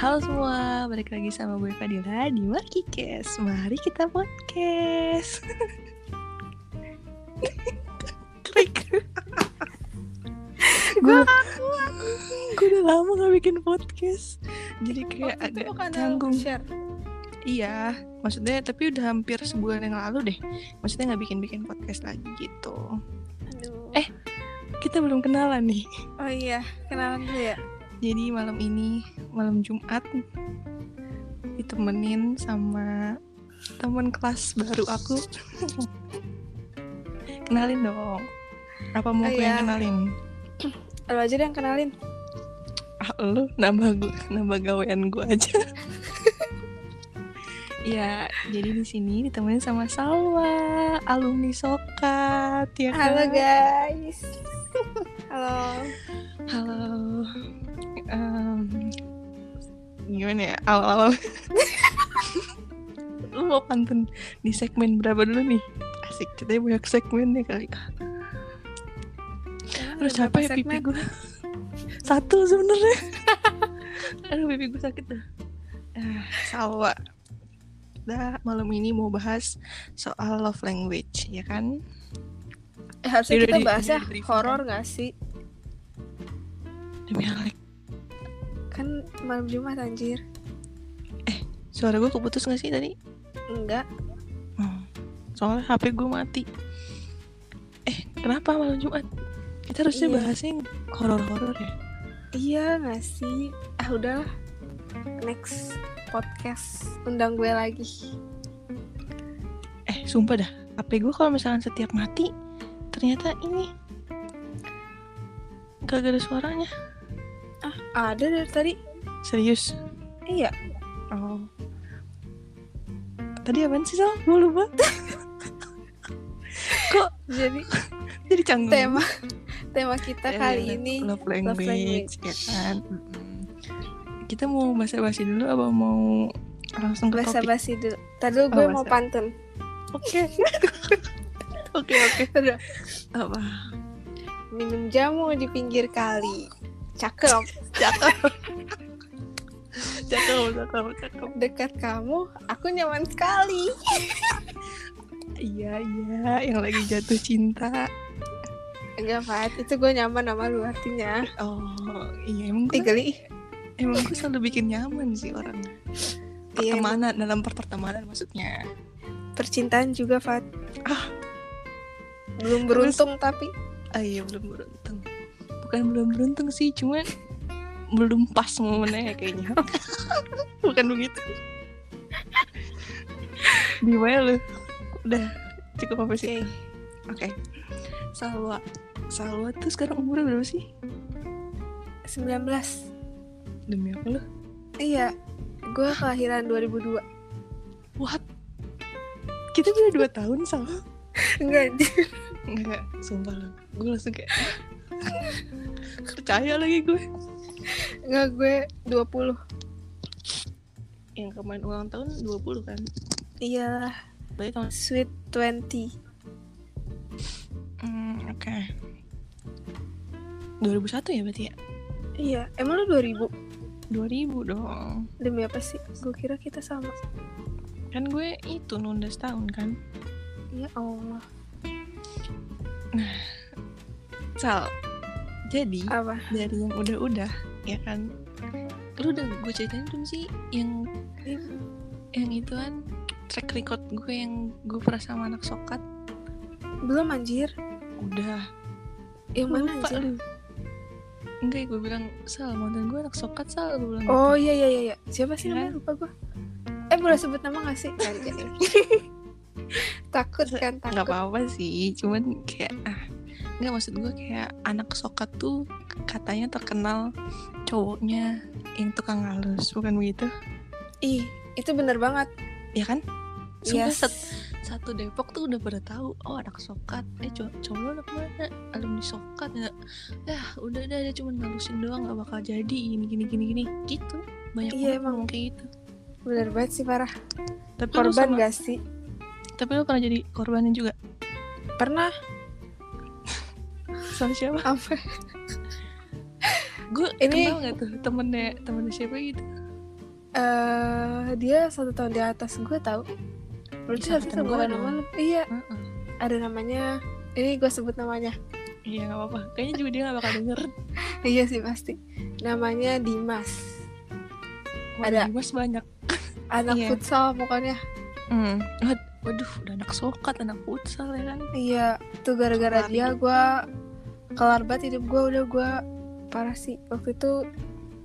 Halo semua, balik lagi sama gue Fadila di Markikes. Mari kita podcast. Klik. gue gue udah lama gak bikin podcast. Jadi kayak Oh, bukan canggung. share. Iya, maksudnya tapi udah hampir sebulan yang lalu deh. Maksudnya nggak bikin-bikin podcast lagi gitu. Aduh. Eh. Kita belum kenalan nih. Oh iya, kenalan dulu ya. Jadi malam ini malam Jumat ditemenin sama teman kelas baru aku. kenalin dong. Apa mau Oh, gue yang iya. kenalin? Lo aja deh yang kenalin. Ah, lu nambah gue, nambah gawean gue aja. ya, jadi di sini ditemenin sama Salwa, alumni Sokat, ya kan? Halo guys. Halo. Halo. Em, gimana ya? Awal-awal. Lu mau pantun di segmen berapa dulu nih? Asik, kita banyak segmennya kali. Terus Berapa capek pipi segmen? gue. Satu sebenarnya. Aduh, pipi gue sakit dah. Ah, Salwa. Kita malam ini mau bahas soal love language, ya kan? Eh, harusnya kita di- bahas udah ya di briefing horor gak sih? Demi Alek. Kan malam Jumat anjir. Suara gue keputus gak sih tadi? Enggak. Hmm, Soalnya HP gue mati. Eh, kenapa malam Jumat? Kita harusnya Iya. bahasnya yang horor-horor ya. Iya gak sih? Ah udahlah. Next podcast undang gue lagi. Eh, sumpah dah. HP gue kalau misalkan setiap mati, ternyata ini gak ada suaranya. Ah, ada dari tadi. Serius? Iya. Oh. Tadi apaan sih, Sal? Gue lupa. Kok Jadi jadi canggung? tema tema kita Eh, kali ini love language, language. ya kan? Kita mau basa-basi dulu apa mau langsung ke bahasa topik? basi dulu. Tadi dulu Oh, gue mau basa. pantun. Oke. Oke, oke. Apa? Minum jamu di pinggir kali. Cakep. Cakep. cakep, cakep, cakep. Dekat kamu, aku nyaman sekali. Iya, iya, yang lagi jatuh cinta. Enggak, Fat. Itu gue nyaman sama lu artinya. Oh, iya emang gue, Tiga li. emang gue selalu bikin nyaman sih orang. Iya, Pertemanan dalam pertemanan maksudnya. percintaan juga, Fat. Ah. Belum beruntung tapi. Ah iya belum beruntung. Bukan belum beruntung sih, cuman belum pas momennya kayaknya. Bukan begitu. Gimana lu? Udah cukup apa sih? Oke. Oke. Salwa. Salwa tuh sekarang umurnya berapa sih? 19. Demi apa lu? Iya. Gue kelahiran 2002. What? Kita beda 2 tahun sama. Enggak, anjir. Enggak, sumpah lu. Gue langsung kayak percaya lagi gue. enggak gue 20. Yang kemarin ulang tahun 20 kan? Iyalah, Berarti tahun sweet 20. Hmm, oke. 2001 ya berarti ya? Iya, emang lu 2000? 2000 dong. Demi apa sih? Gue kira kita sama. Kan gue itu nunda setahun kan. Ya Allah. Sal. Jadi Apa? dari yang udah-udah ya kan. Lu udah gue ceritain belum sih yang yang itu kan track record gue yang gue pernah sama anak sokat Belum anjir. udah Yang mana lupa anjir? lu enggak gue bilang sal mantan gue anak sokat sal gue bilang Oh gitu. iya iya iya. iya. Siapa sih Iya namanya? Lupa gue. Eh boleh sebut nama gak sih? Takut kan takut. apa-apa sih cuman kayak ah nggak maksud gue kayak anak sokat tuh katanya terkenal cowoknya yang tukang halus bukan begitu Ih, itu bener banget. ya kan Sumpah Yes. sat- satu Depok tuh udah pada tahu oh anak sokat eh cowok cowok anak mana alumni sokat ya ya udah udah dia cuma ngalusin doang gak bakal jadi gini gini gini gini gitu banyak Iya, emang. kayak gitu Bener banget sih parah. tapi Korban sama- gak sih? tapi lu pernah jadi korbannya juga Pernah. Sama siapa? Apa? gue Ini- kenal gak tuh temennya temennya siapa gitu? Eh dia satu tahun di atas gue tau berarti Ih, harusnya seangkatan gua seumuran dong. sama lu iya. Heeh. ada namanya ini gue sebut namanya. Iya nggak apa-apa. Kayaknya juga dia nggak bakal denger. Iya sih pasti. Namanya Dimas. Wah, Ada. Dimas banyak. Anak Iya. futsal pokoknya. Wad- waduh udah anak sokat anak futsal ya kan? Iya tuh gara-gara dia gue kelar banget hidup gue udah gue parah sih. Waktu itu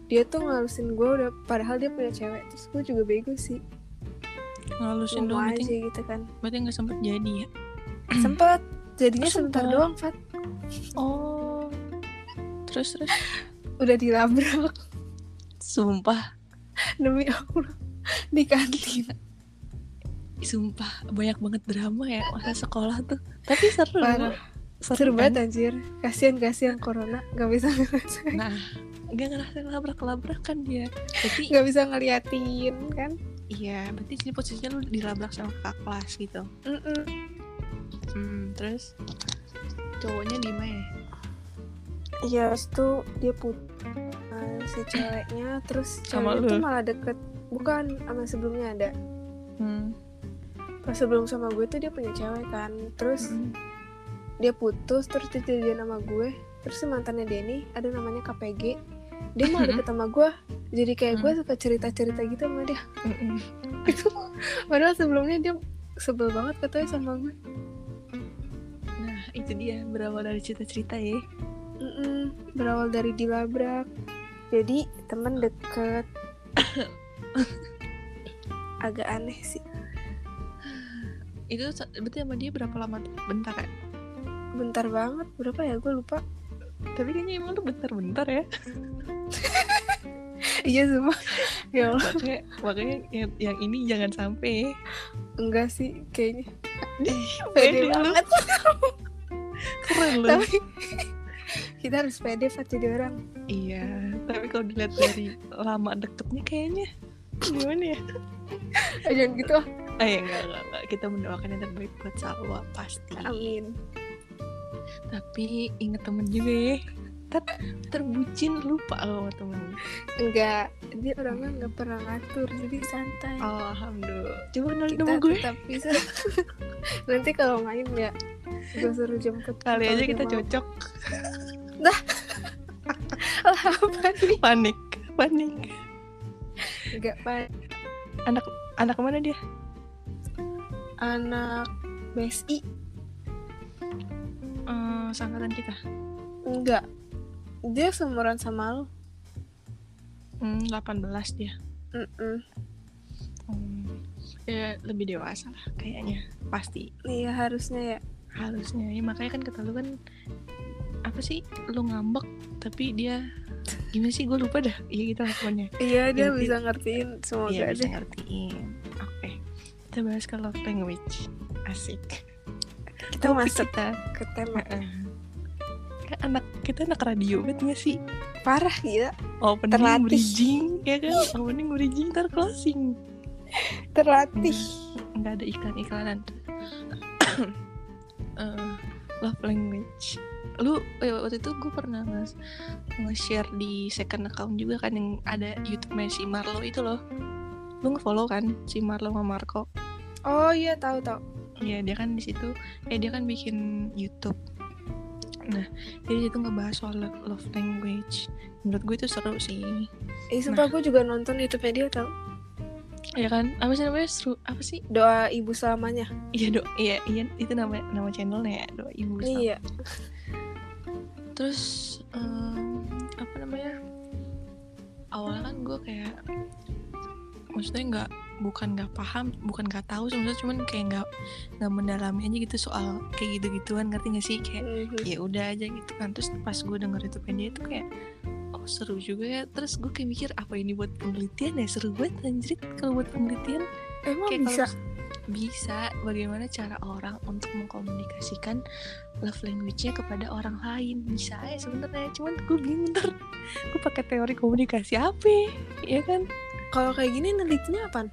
dia tuh ngalusin gue udah padahal dia punya cewek terus gue juga bego sih. Ngalusin doang aja berarti gitu kan. Berarti nggak sempet jadi ya? Sempet. Jadinya Oh, sebentar sempet. doang Fat. Oh. Terus terus? Udah dilabrak. Sumpah. Demi Allah. Di kantin. Sumpah banyak banget drama ya masa sekolah tuh. Tapi seru Parah. Seru kan? banget anjir. Kasihan kasihan corona. Nggak bisa ngerasain. Nah nggak ngerasa labrak labrakan dia. Berarti nggak bisa ngeliatin kan? Iya berarti sini posisinya lu dilabrak sama kakak kelas gitu. Mm-mm. hmm, terus? Cowoknya di mana? Iya, itu dia put uh, si ceweknya terus tuh lu? malah deket. Bukan sama sebelumnya ada. Hmm. pas sebelum sama gue tuh dia punya cewek kan. Terus Mm. Dia putus terus dia jadian sama gue. Terus si mantannya Denny ada namanya KPG dia malah deket sama gue. Jadi kayak gue suka cerita cerita gitu sama dia. Itu padahal sebelumnya dia sebel banget katanya sama gue. Nah itu dia berawal dari cerita-cerita ya. Mm-mm, berawal dari dilabrak. Jadi temen deket. Agak aneh sih. Itu berarti sama dia berapa lama bentar ya bentar banget berapa ya? Gue lupa. Tapi kayaknya emang lu bentar-bentar ya. Iya semua. Ya Allah. Makanya makanya yang, yang ini jangan sampai. Enggak sih kayaknya. Pede banget. Keren lu. Tapi kita harus pede Fat jadi orang. Iya tapi kalau dilihat dari lama deketnya kayaknya gimana ya? Eh, jangan gitu. Ah. ya enggak, enggak, enggak. kita mendoakan yang terbaik buat Salwa pasti. Amin tapi inget temen juga ya. Ter terbucin lupa sama temen. Enggak dia orangnya nggak pernah ngatur jadi santai. Alhamdulillah. Coba kenalin kita nama gue. tetap bisa. Nanti kalau main ya gue suruh jemput kali aja kita cocok. Lah, apa nih? Panik panik. Enggak pak anak mana dia? Anak BSI Sangkatan kita? Enggak. Dia seumuran sama lo hmm, 18 dia. Mm-mm. Hmm, ya lebih dewasa lah kayaknya. Pasti. Iya harusnya ya. Harusnya. Ya makanya kan kata lu kan apa sih lu ngambek tapi dia gimana sih gue lupa dah. Iya gitu pokoknya. Iya dia Inti- bisa ngertiin semoga iya bisa deh. ngertiin. Oke. Kita bahas ke love language. Asik. Kita Topik masuk kita. ke tema. Heeh. Kan anak kita anak radio banget gak sih? Parah gila. Opening Terlatih. bridging ya kan? Opening bridging ntar closing terlatih nggak ada iklan-iklanan. Eh, love language. Lu eh, waktu itu gue pernah nge- nge-share di second account juga kan yang ada YouTube-nya si Marlo itu loh. Lu nge-follow kan si Marlo sama Marco? Oh iya tahu tahu. Ya dia kan di situ. Eh dia kan bikin YouTube nah jadi itu ngebahas soal lo- love language. Menurut gue itu seru sih. Eh sumpah gue juga nonton YouTube dia tahu ya kan? Apa sih namanya? Seru apa sih? Doa ibu selamanya iya do iya iya itu nama nama channelnya ya doa ibu Selamat. iya. Terus em, apa namanya? Awalnya kan gue kayak maksudnya nggak bukan nggak paham bukan nggak tahu sebenarnya cuman kayak nggak nggak mendalami aja gitu soal kayak gitu gituan ngerti gak sih? Kayak Mhm. ya udah aja gitu kan. Terus pas gue denger itu dia itu kayak oh seru juga ya. Terus gue kayak mikir apa ini buat penelitian ya? Seru banget anjir kalau buat penelitian. Emang kayak bisa? bisa. Bagaimana cara orang untuk mengkomunikasikan love language-nya kepada orang lain? Bisa ya sebenarnya. Cuman gue bingung ntar gue pakai teori komunikasi apa ya? Kan? Kalau kayak gini nelitinya apa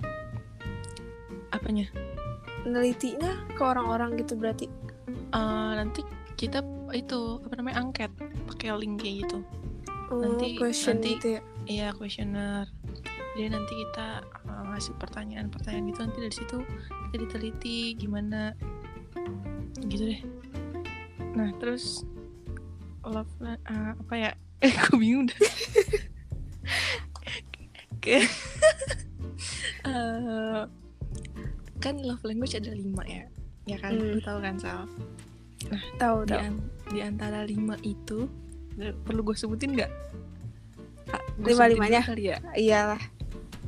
apanya? Nelitinya ke orang-orang gitu berarti? Eh, nanti kita itu apa namanya angket. Pakai link kayak gitu. Oh, Nanti- question nanti- gitu ya? iya questionnaire jadi nanti kita uh, ngasih pertanyaan-pertanyaan gitu. Nanti dari situ kita diteliti gimana. Gitu deh. Nah terus love uh, apa ya? Eh gue bingung dah. Uh, kan love language ada lima ya? Ya kan? Hmm. lu tahu kan Sal? Tahu di, tahu. an- di antara lima itu perlu gue sebutin nggak? Sebutin dulu kali ya? Iyalah.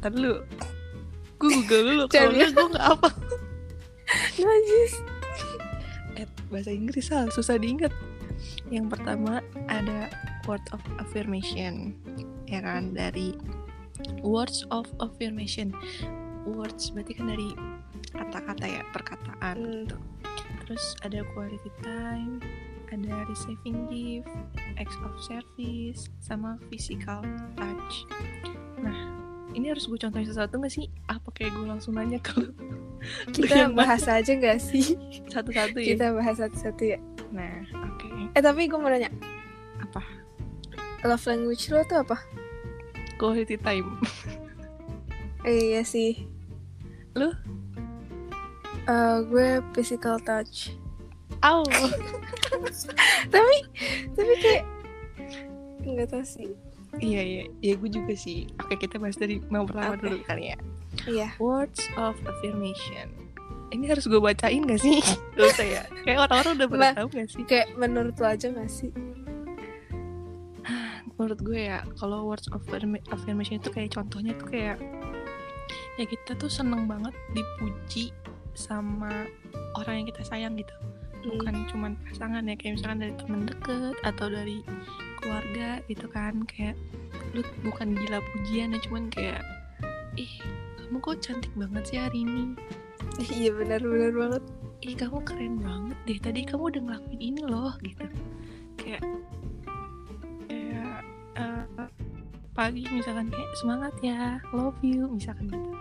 Tadi lu gue google dulu kalau gue nggak apa. Najis eh, bahasa Inggris Sal. Susah diingat. Yang pertama ada word of affirmation ya kan? Dari words of affirmation. Words berarti kan dari kata-kata ya perkataan Hmm. gitu. Terus ada quality time ada receiving gift acts of service sama physical touch. Nah ini harus gue contohin sesuatu nggak sih? Apa kayak gue langsung nanya kalau kita bahas aja nggak sih? Satu-satu ya? Kita bahas satu-satu ya. Nah oke. eh tapi gue mau nanya. Apa? Love language lo tuh apa? Quality time. Eh, iya sih. Lu? Eh, gue physical touch. Au. tapi tapi kayak nggak tahu sih. Iya iya. Iya gue juga sih. Oke kita bahas dari yang pertama Oke. dulu kali ya. Iya. Words of affirmation. Ini harus gue bacain gak sih? Gak usah ya. Kayak orang-orang udah Ma- tahu gak sih? kayak menurut lo aja gak sih? Menurut gue ya kalau words of affirma- affirmation itu kayak contohnya tuh kayak ya kita tuh seneng banget dipuji sama orang yang kita sayang gitu Hmm. bukan cuman pasangan ya kayak misalkan dari temen deket atau dari keluarga gitu kan kayak lu bukan gila pujian ya cuman kayak ih kamu kok cantik banget sih hari ini iya benar benar banget ih kamu keren banget deh tadi kamu udah ngelakuin ini loh gitu kayak kayak eh, pagi misalkan kayak semangat ya love you misalkan gitu.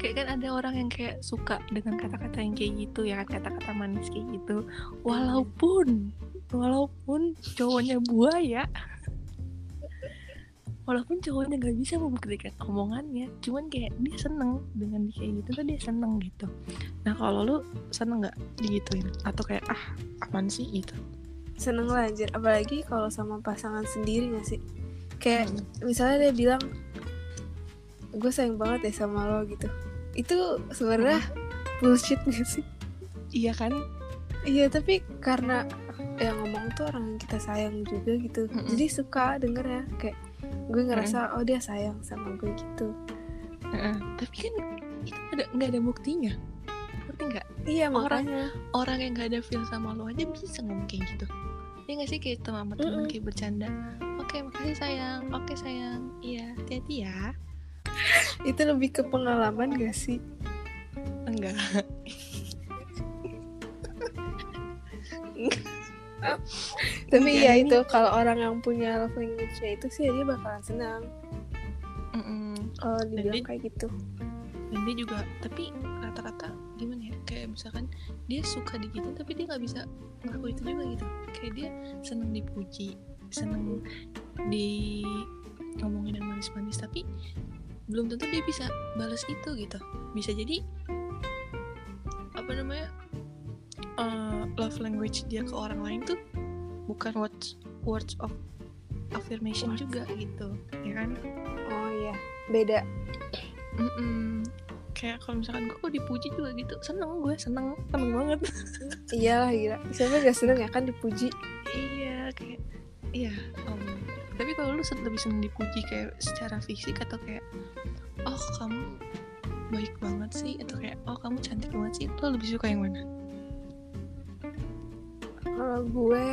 Kayak kan ada orang yang kayak suka dengan kata-kata yang kayak gitu ya kan kata-kata manis kayak gitu. Walaupun walaupun cowoknya buaya walaupun cowoknya nggak bisa membuktikan omongannya cuman kayak dia seneng dengan dia kayak gitu tuh dia seneng gitu. Nah kalau lu seneng nggak digituin? Atau kayak ah aman sih? gitu. Seneng lah anjir. Apalagi kalau sama pasangan sendiri gak sih? Kayak Hmm. misalnya dia bilang gue sayang banget deh sama lo gitu itu sebenarnya bullshit gak sih? Iya kan? Iya tapi karena yang ngomong tuh orang yang kita sayang juga gitu. Mm-mm. jadi suka denger ya kayak gue ngerasa oh dia sayang sama gue gitu. Heeh. tapi kan itu ada nggak ada buktinya. Ngerti nggak? Iya Orang- makanya. orang yang gak ada feel sama lo aja bisa ngomong kayak gitu. Ya gak sih kayak sama teman Mm-mm. kayak bercanda. Oke makasih sayang. Oke sayang. Iya hati-hati ya itu lebih ke pengalaman gak sih? Enggak. Tapi ya ini- itu kalau orang yang punya love language-nya itu sih dia bakalan senang. Mm-mm. kalau dibilang dia- kayak gitu. Dan dia juga tapi rata-rata gimana ya kayak misalkan dia suka di gitu tapi dia nggak bisa ngelakuin itu juga gitu. Kayak dia seneng dipuji seneng di ngomongin yang manis-manis tapi belum tentu dia bisa balas itu gitu. Bisa jadi apa namanya eh, love language dia ke orang lain tuh bukan words words of affirmation Words. juga gitu. Ya kan? Oh iya. Beda. Mm-mm. kayak kalau misalkan gue kok dipuji juga gitu. Seneng gue seneng. Seneng banget. Iyalah gila. Siapa gak seneng ya? Kan dipuji lebih seneng dipuji kayak secara fisik atau kayak oh kamu baik banget sih atau kayak oh kamu cantik banget sih lo lebih suka yang mana? Kalau gue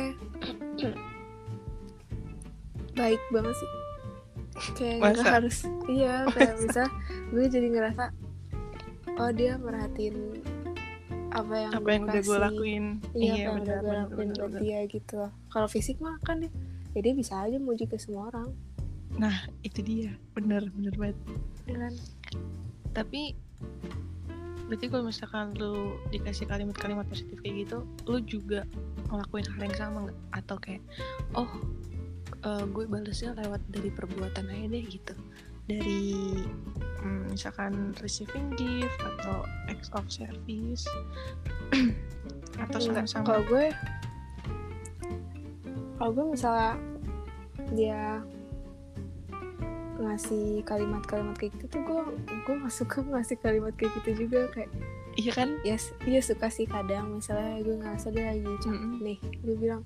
baik banget sih. Kayak nggak Masa? harus iya kayak bisa gue jadi ngerasa oh dia merhatiin apa yang apa yang udah gue lakuin. Iya, apa yang udah gue lakuin benar. dia gitu loh. Kalau fisik mah kan dia ya dia bisa aja muji ke semua orang. Nah itu dia. Bener bener banget. Ya kan tapi berarti kalau misalkan lu dikasih kalimat-kalimat positif kayak gitu lu juga ngelakuin hal yang sama nggak? Atau kayak oh eh, gue balesnya lewat dari perbuatan aja deh gitu. Dari mm, misalkan receiving gift atau acts of service. Atau sama-sama. kalau gue kalau gue misalnya dia ngasih kalimat-kalimat kayak gitu tuh gue gue gak suka ngasih kalimat kayak gitu juga kayak iya kan? ya yes, iya suka sih kadang misalnya gue ngerasa dia lagi capek Mm-mm. nih gue bilang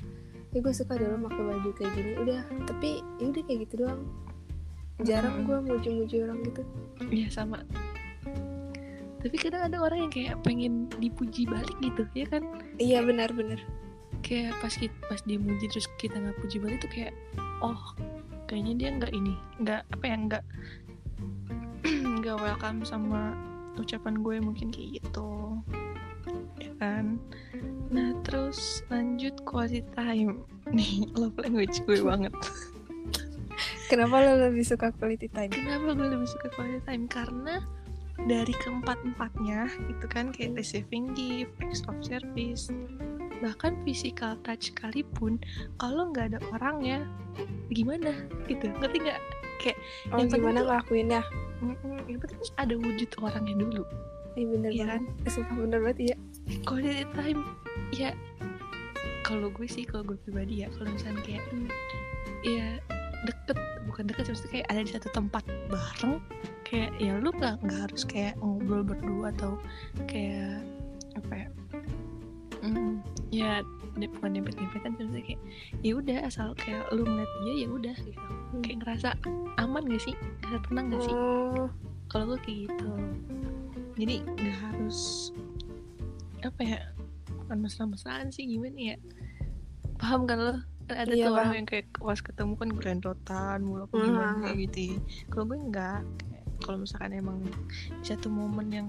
ya gue suka dulu pakai baju kayak gini. Udah tapi ya udah kayak gitu doang. Jarang gue muji-muji orang gitu. Iya sama. Tapi kadang ada orang yang kayak pengen dipuji balik gitu ya kan? Iya benar-benar kayak pas kita pas dia muji terus kita nggak puji balik tuh kayak oh kayaknya dia nggak ini nggak apa ya nggak nggak welcome sama ucapan gue mungkin kayak gitu ya kan? Nah terus lanjut quality time. Nih love language gue banget. Kenapa lo lebih suka quality time? Kenapa gue lebih suka quality time? Karena dari keempat empatnya itu kan kayak receiving gift, acts of service, bahkan physical touch sekalipun kalau nggak ada orangnya gimana? Gitu. Ngerti nggak? Kayak oh Yang gimana tuh- ngelakuinnya mm-mm, yang penting ada wujud orangnya dulu. Iya bener Iya banget. sumpah bener banget iya. Quality time ya kalau gue sih kalau gue pribadi ya kalau misalnya kayak hmm, ya deket bukan deket sih maksudnya kayak ada di satu tempat bareng kayak ya lu nggak nggak harus kayak ngobrol berdua atau kayak apa ya hmm, ya bukan dempet dempetan maksudnya kayak ya udah asal kayak lu ngeliat dia ya udah gitu. Kayak ngerasa aman gak sih? Ngerasa tenang gak sih? Oh. Kalau gue kayak gitu. Jadi nggak harus apa ya bukan mesra-mesraan sih gimana ya? Paham kan lo? Kan ada Iya, tuh orang yang kayak pas ketemu kan grandotan mulu apa Hmm. gimana kayak gitu ya. kalau gue enggak kalau misalkan emang di satu momen yang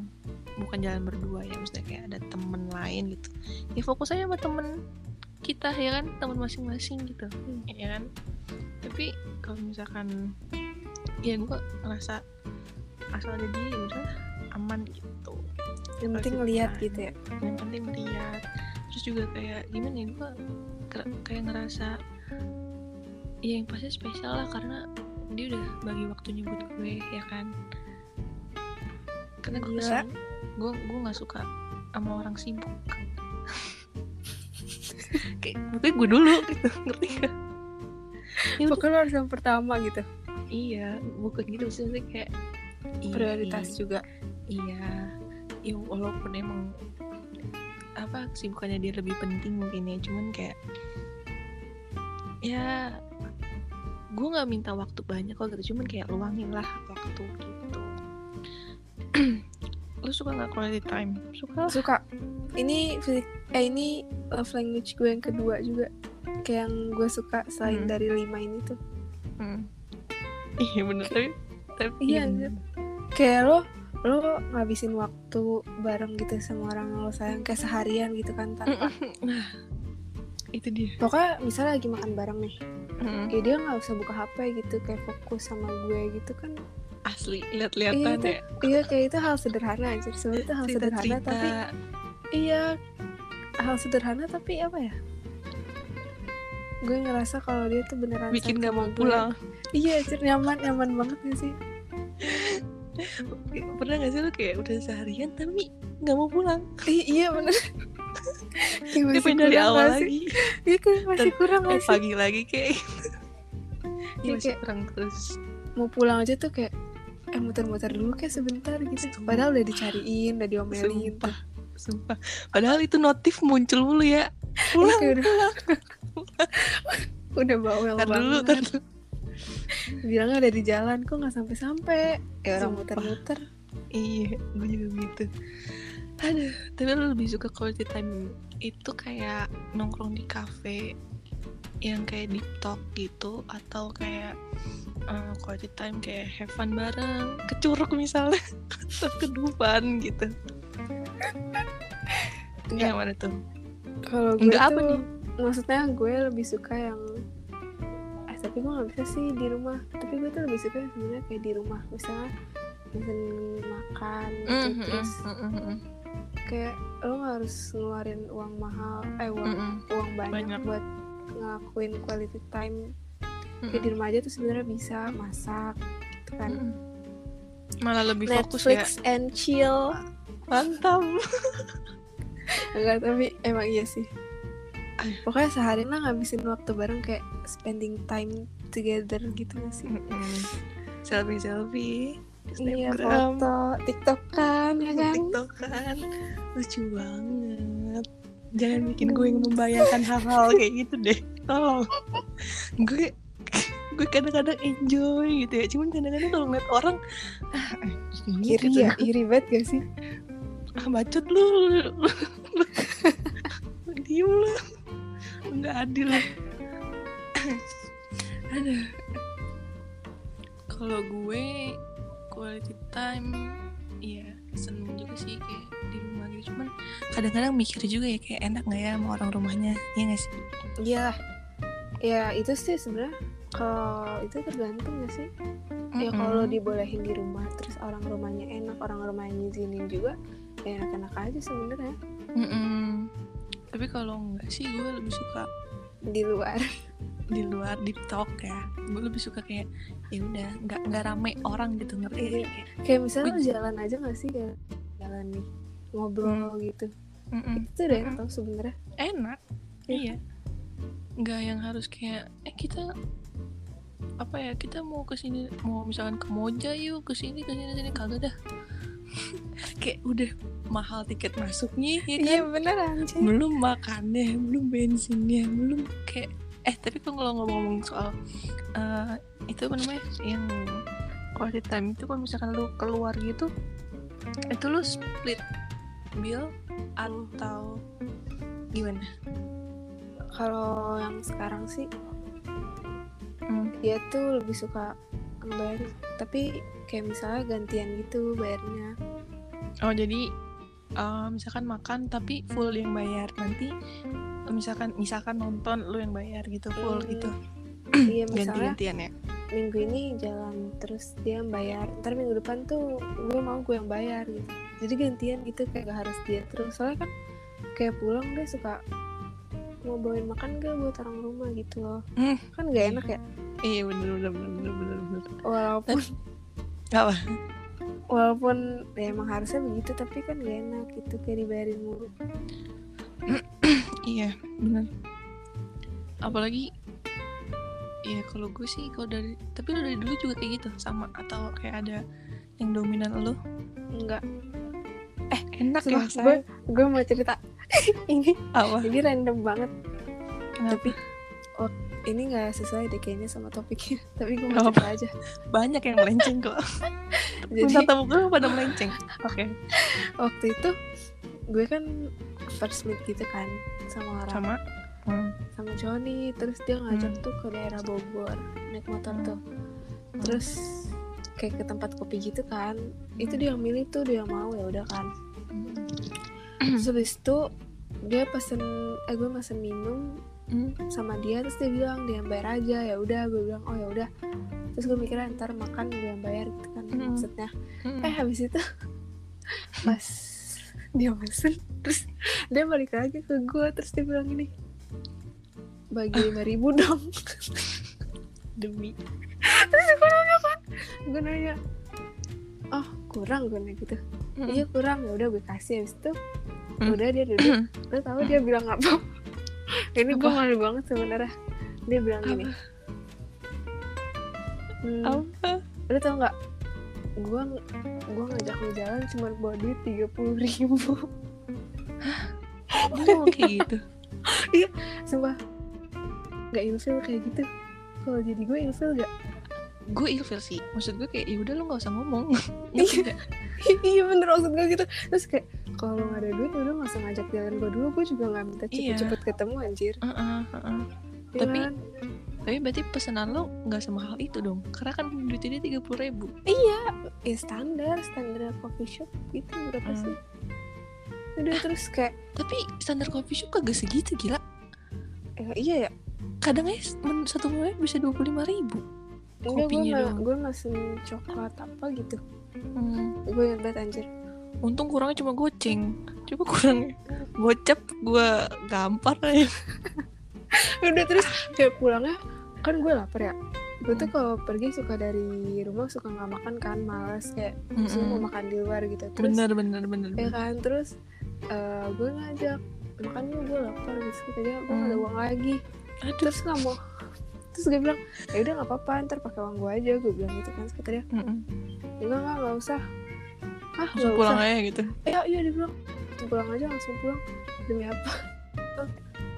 bukan jalan berdua ya maksudnya kayak ada temen lain gitu ya fokus aja sama temen kita ya kan temen masing-masing gitu Hmm. ya kan tapi kalau misalkan ya gue ngerasa asal ada dia ya udah aman gitu yang penting time. gitu ya yang penting melihat terus juga kayak gimana ya gue kayak ngerasa ya yang pasti spesial lah karena dia udah bagi waktunya buat gue ya kan? Karena gue kesel gue gue nggak suka sama orang sibuk. Kayak mungkin gue dulu gitu. Ngerti gak ya pokoknya lo harus yang pertama gitu. Iya bukan gitu. Sih maksudnya kayak iya, prioritas iya. juga. Iya, ya walaupun emang apa kesibukannya dia lebih penting mungkin ya, cuman kayak ya gue nggak minta waktu banyak kok gitu, cuman kayak luangin lah waktu gitu. Lu suka nggak quality time? Suka lah. suka ini eh ini love language gue yang kedua juga kayak yang gue suka selain Hmm. dari lima ini tuh Hmm. Iya bener tapi tapi Iya, anjir. kayak lo lo ngabisin waktu bareng gitu sama orang yang lo sayang kayak seharian gitu kan tanpa Nah, itu dia. pokoknya misalnya lagi makan bareng nih Mm. kayak dia nggak usah buka HP gitu kayak fokus sama gue gitu kan Asli lihat-lihatan Iya, ya. iya kayak itu hal sederhana aja sebenarnya itu hal sederhana Cerita-cerita. tapi iya hal sederhana tapi apa ya gue ngerasa kalau dia tuh beneran bikin sayang gak mau gue. pulang. iya anjir nyaman nyaman banget gak sih Pernah gak sih lu kayak udah seharian tapi nggak mau pulang? I- iya bener Kayak masih pengen dari kurang awal gak sih? lagi. Iya kayak masih kurang eh gak sih? pagi lagi kayak. Iya, Iya masih kayak- kurang terus. mau pulang aja tuh kayak eh muter-muter dulu kayak sebentar gitu. Sumpah. padahal udah dicariin udah diomelin sumpah sumpah. Padahal itu notif muncul mulu ya. Iya, pulang kayak udah. udah bawel tar dulu banget. tar dulu. Bilangnya udah di jalan kok nggak sampai-sampai? Ya orang muter-muter. Iya gue juga begitu aduh tapi lu lebih suka quality time itu kayak nongkrong di cafe yang kayak deep talk gitu atau kayak eh, quality time kayak have fun bareng ke curug misalnya atau ke Dufan gitu. Enggak. yang mana tuh? Kalau gue enggak tuh apa nih? maksudnya gue lebih suka yang eh tapi gue nggak bisa sih di rumah. Tapi gue tuh lebih suka sebenarnya kayak di rumah. Misalnya makan Mm, mm, terus mm, mm, mm, kayak lo harus ngeluarin uang mahal eh uang mm, mm, uang banyak, Banyak. buat ngelakuin quality time mm, kayak di rumah aja tuh sebenarnya bisa masak gitu kan. Mm-mm. malah lebih fokus ya. Netflix and chill. Mantap. Enggak tapi emang iya sih. Pokoknya sehari lah ngabisin waktu bareng kayak spending time together gitu gak sih? Selfie selfie iya Snapgram, foto TikTok kan ya kan? TikTok kan lucu banget. Jangan bikin gue yang membayangkan hal-hal kayak gitu deh. Tolong. Gue gue kadang-kadang enjoy gitu ya. Cuman kadang-kadang kalau ngeliat orang ah, ini iri gitu. ya iri banget gak sih? Ah bacot lu. Diem lu. Nggak adil. Ada kalau gue quality time iya seneng juga sih kayak di rumah gitu. Cuman kadang-kadang mikir juga ya kayak enak nggak ya sama orang rumahnya ya nggak sih? Iya ya itu sih sebenarnya kalau itu tergantung gak sih? Ya kalau dibolehin di rumah terus orang rumahnya enak orang rumahnya ngizinin juga ya enak-enak aja sebenarnya. Mm-mm. tapi kalau enggak sih gue lebih suka di luar di luar di talk ya. Gue lebih suka kayak ya udah nggak nggak rame orang gitu ngerti Iya. Kayak, kayak misalnya Gue- lu jalan aja gak sih? Ya jalan nih ngobrol gitu. Mm-mm. itu udah enak tau sebenarnya. Enak. Iya. iya. Nggak yang harus kayak eh kita apa ya kita mau ke sini mau misalkan ke Moja yuk ke sini ke sini sini. Kagak dah. Kayak udah mahal tiket masuknya ya kan? iya beneran sih belum makannya belum bensinnya belum kayak eh tapi kalau ngomong-ngomong soal eh, itu apa namanya yang quality time itu kalau misalkan lu keluar gitu itu lu split bill atau gimana? kalau yang sekarang sih Hmm. dia tuh lebih suka ngebayar tapi kayak misalnya gantian gitu bayarnya Oh jadi eh, misalkan makan tapi full yang bayar. Nanti misalkan misalkan nonton lu yang bayar gitu full Hmm. gitu. Iya ganti-gantian ya. minggu ini jalan terus dia yang bayar. Ntar minggu depan tuh gue mau gue yang bayar gitu. Jadi gantian gitu kayak gak harus dia terus. Soalnya kan kayak pulang dia suka mau bawain makan gak buat orang rumah gitu loh. Hmm. kan gak enak ya? Iya bener bener bener bener, bener. walaupun apa walaupun ya emang harusnya begitu tapi kan gak enak gitu kayak dibayarin mulu. Iya bener apalagi Iya kalau gue sih kalau dari tapi lu dari dulu juga kayak gitu sama atau kayak ada yang dominan lu? Enggak enak Sumpah, ya gue gue mau cerita. Ini apa? ini random banget. Kenapa? oh ini nggak sesuai deh kayaknya sama topiknya. Tapi gue mau cerita aja. Banyak yang melenceng kok jadi tamu gue pada melenceng. Oke. Waktu itu gue kan first meet gitu kan sama orang. Sama. Hmm. sama Johnny terus dia ngajak tuh ke daerah Bogor naik motor tuh. Terus kayak ke tempat kopi gitu kan. Itu dia yang milih tuh dia yang mau ya udah kan. Terus habis itu dia pesen eh gue pesen minum Hmm. sama dia terus dia bilang dia yang bayar aja ya udah gue bilang oh ya udah terus gue mikirnya ntar makan gue yang bayar gitu kan Mm. maksudnya Hmm. eh habis itu pas dia pesen terus dia balik lagi ke gue terus dia bilang gini bagi lima ribu dong demi gue nanya oh kurang gue nanya gitu Hmm. iya kurang ya udah gue kasih habis itu Hmm. udah dia duduk lo tahu dia bilang apa ini gue malu banget sebenarnya. Dia bilang gini. Hmm, apa? Lo tau nggak? Gue gue ngajak lo jalan cuma bawa duit tiga puluh ribu. Dia ngomong kayak gitu? Sumpah. Nggak ilfil kayak gitu. Kalau jadi gue ilfil gak gue ilfil sih. Maksud gue kayak ya udah lu nggak usah ngomong Iya. Iya bener maksud gue gitu terus kayak kalau lo gak ada duit udah langsung ngajak jalan gue dulu gue juga gak minta Iya. cepet-cepet ketemu anjir Heeh, heeh. Iya Tapi- kan? tapi berarti pesanan lo nggak semahal itu dong karena kan duitnya tiga puluh ribu ya standar standar coffee shop gitu berapa Hmm. sih udah terus kayak tapi standar coffee shop kagak segitu gila eh, iya ya kadang men- satu menit bisa dua puluh lima ribu enggak gue Kopinya doang. gue mesen coklat apa gitu hmm. gue inget banget anjir. Untung kurangnya cuma goceng. Coba kurangnya gocap gue gampar aja. Udah terus. Kayak pulangnya kan gue lapar ya. Gue tuh kalau pergi suka dari rumah suka nggak makan kan males. Kayak maksudnya mau Mm-mm. makan di luar gitu. Terus bener bener bener, ya kan terus eh, gue ngajak makan yuk gue lapar. Gitu Terus katanya gue nggak ada Hmm. uang lagi. Aduh. Terus nggak mau. Terus gue bilang ya udah nggak apa-apa ntar pakai uang gue aja. Gue bilang gitu kan Terus kata dia Mm-mm. Ya enggak nggak usah. Ah langsung pulang usah. aja gitu. Ya iya dia bilang langsung pulang aja langsung pulang. Demi apa?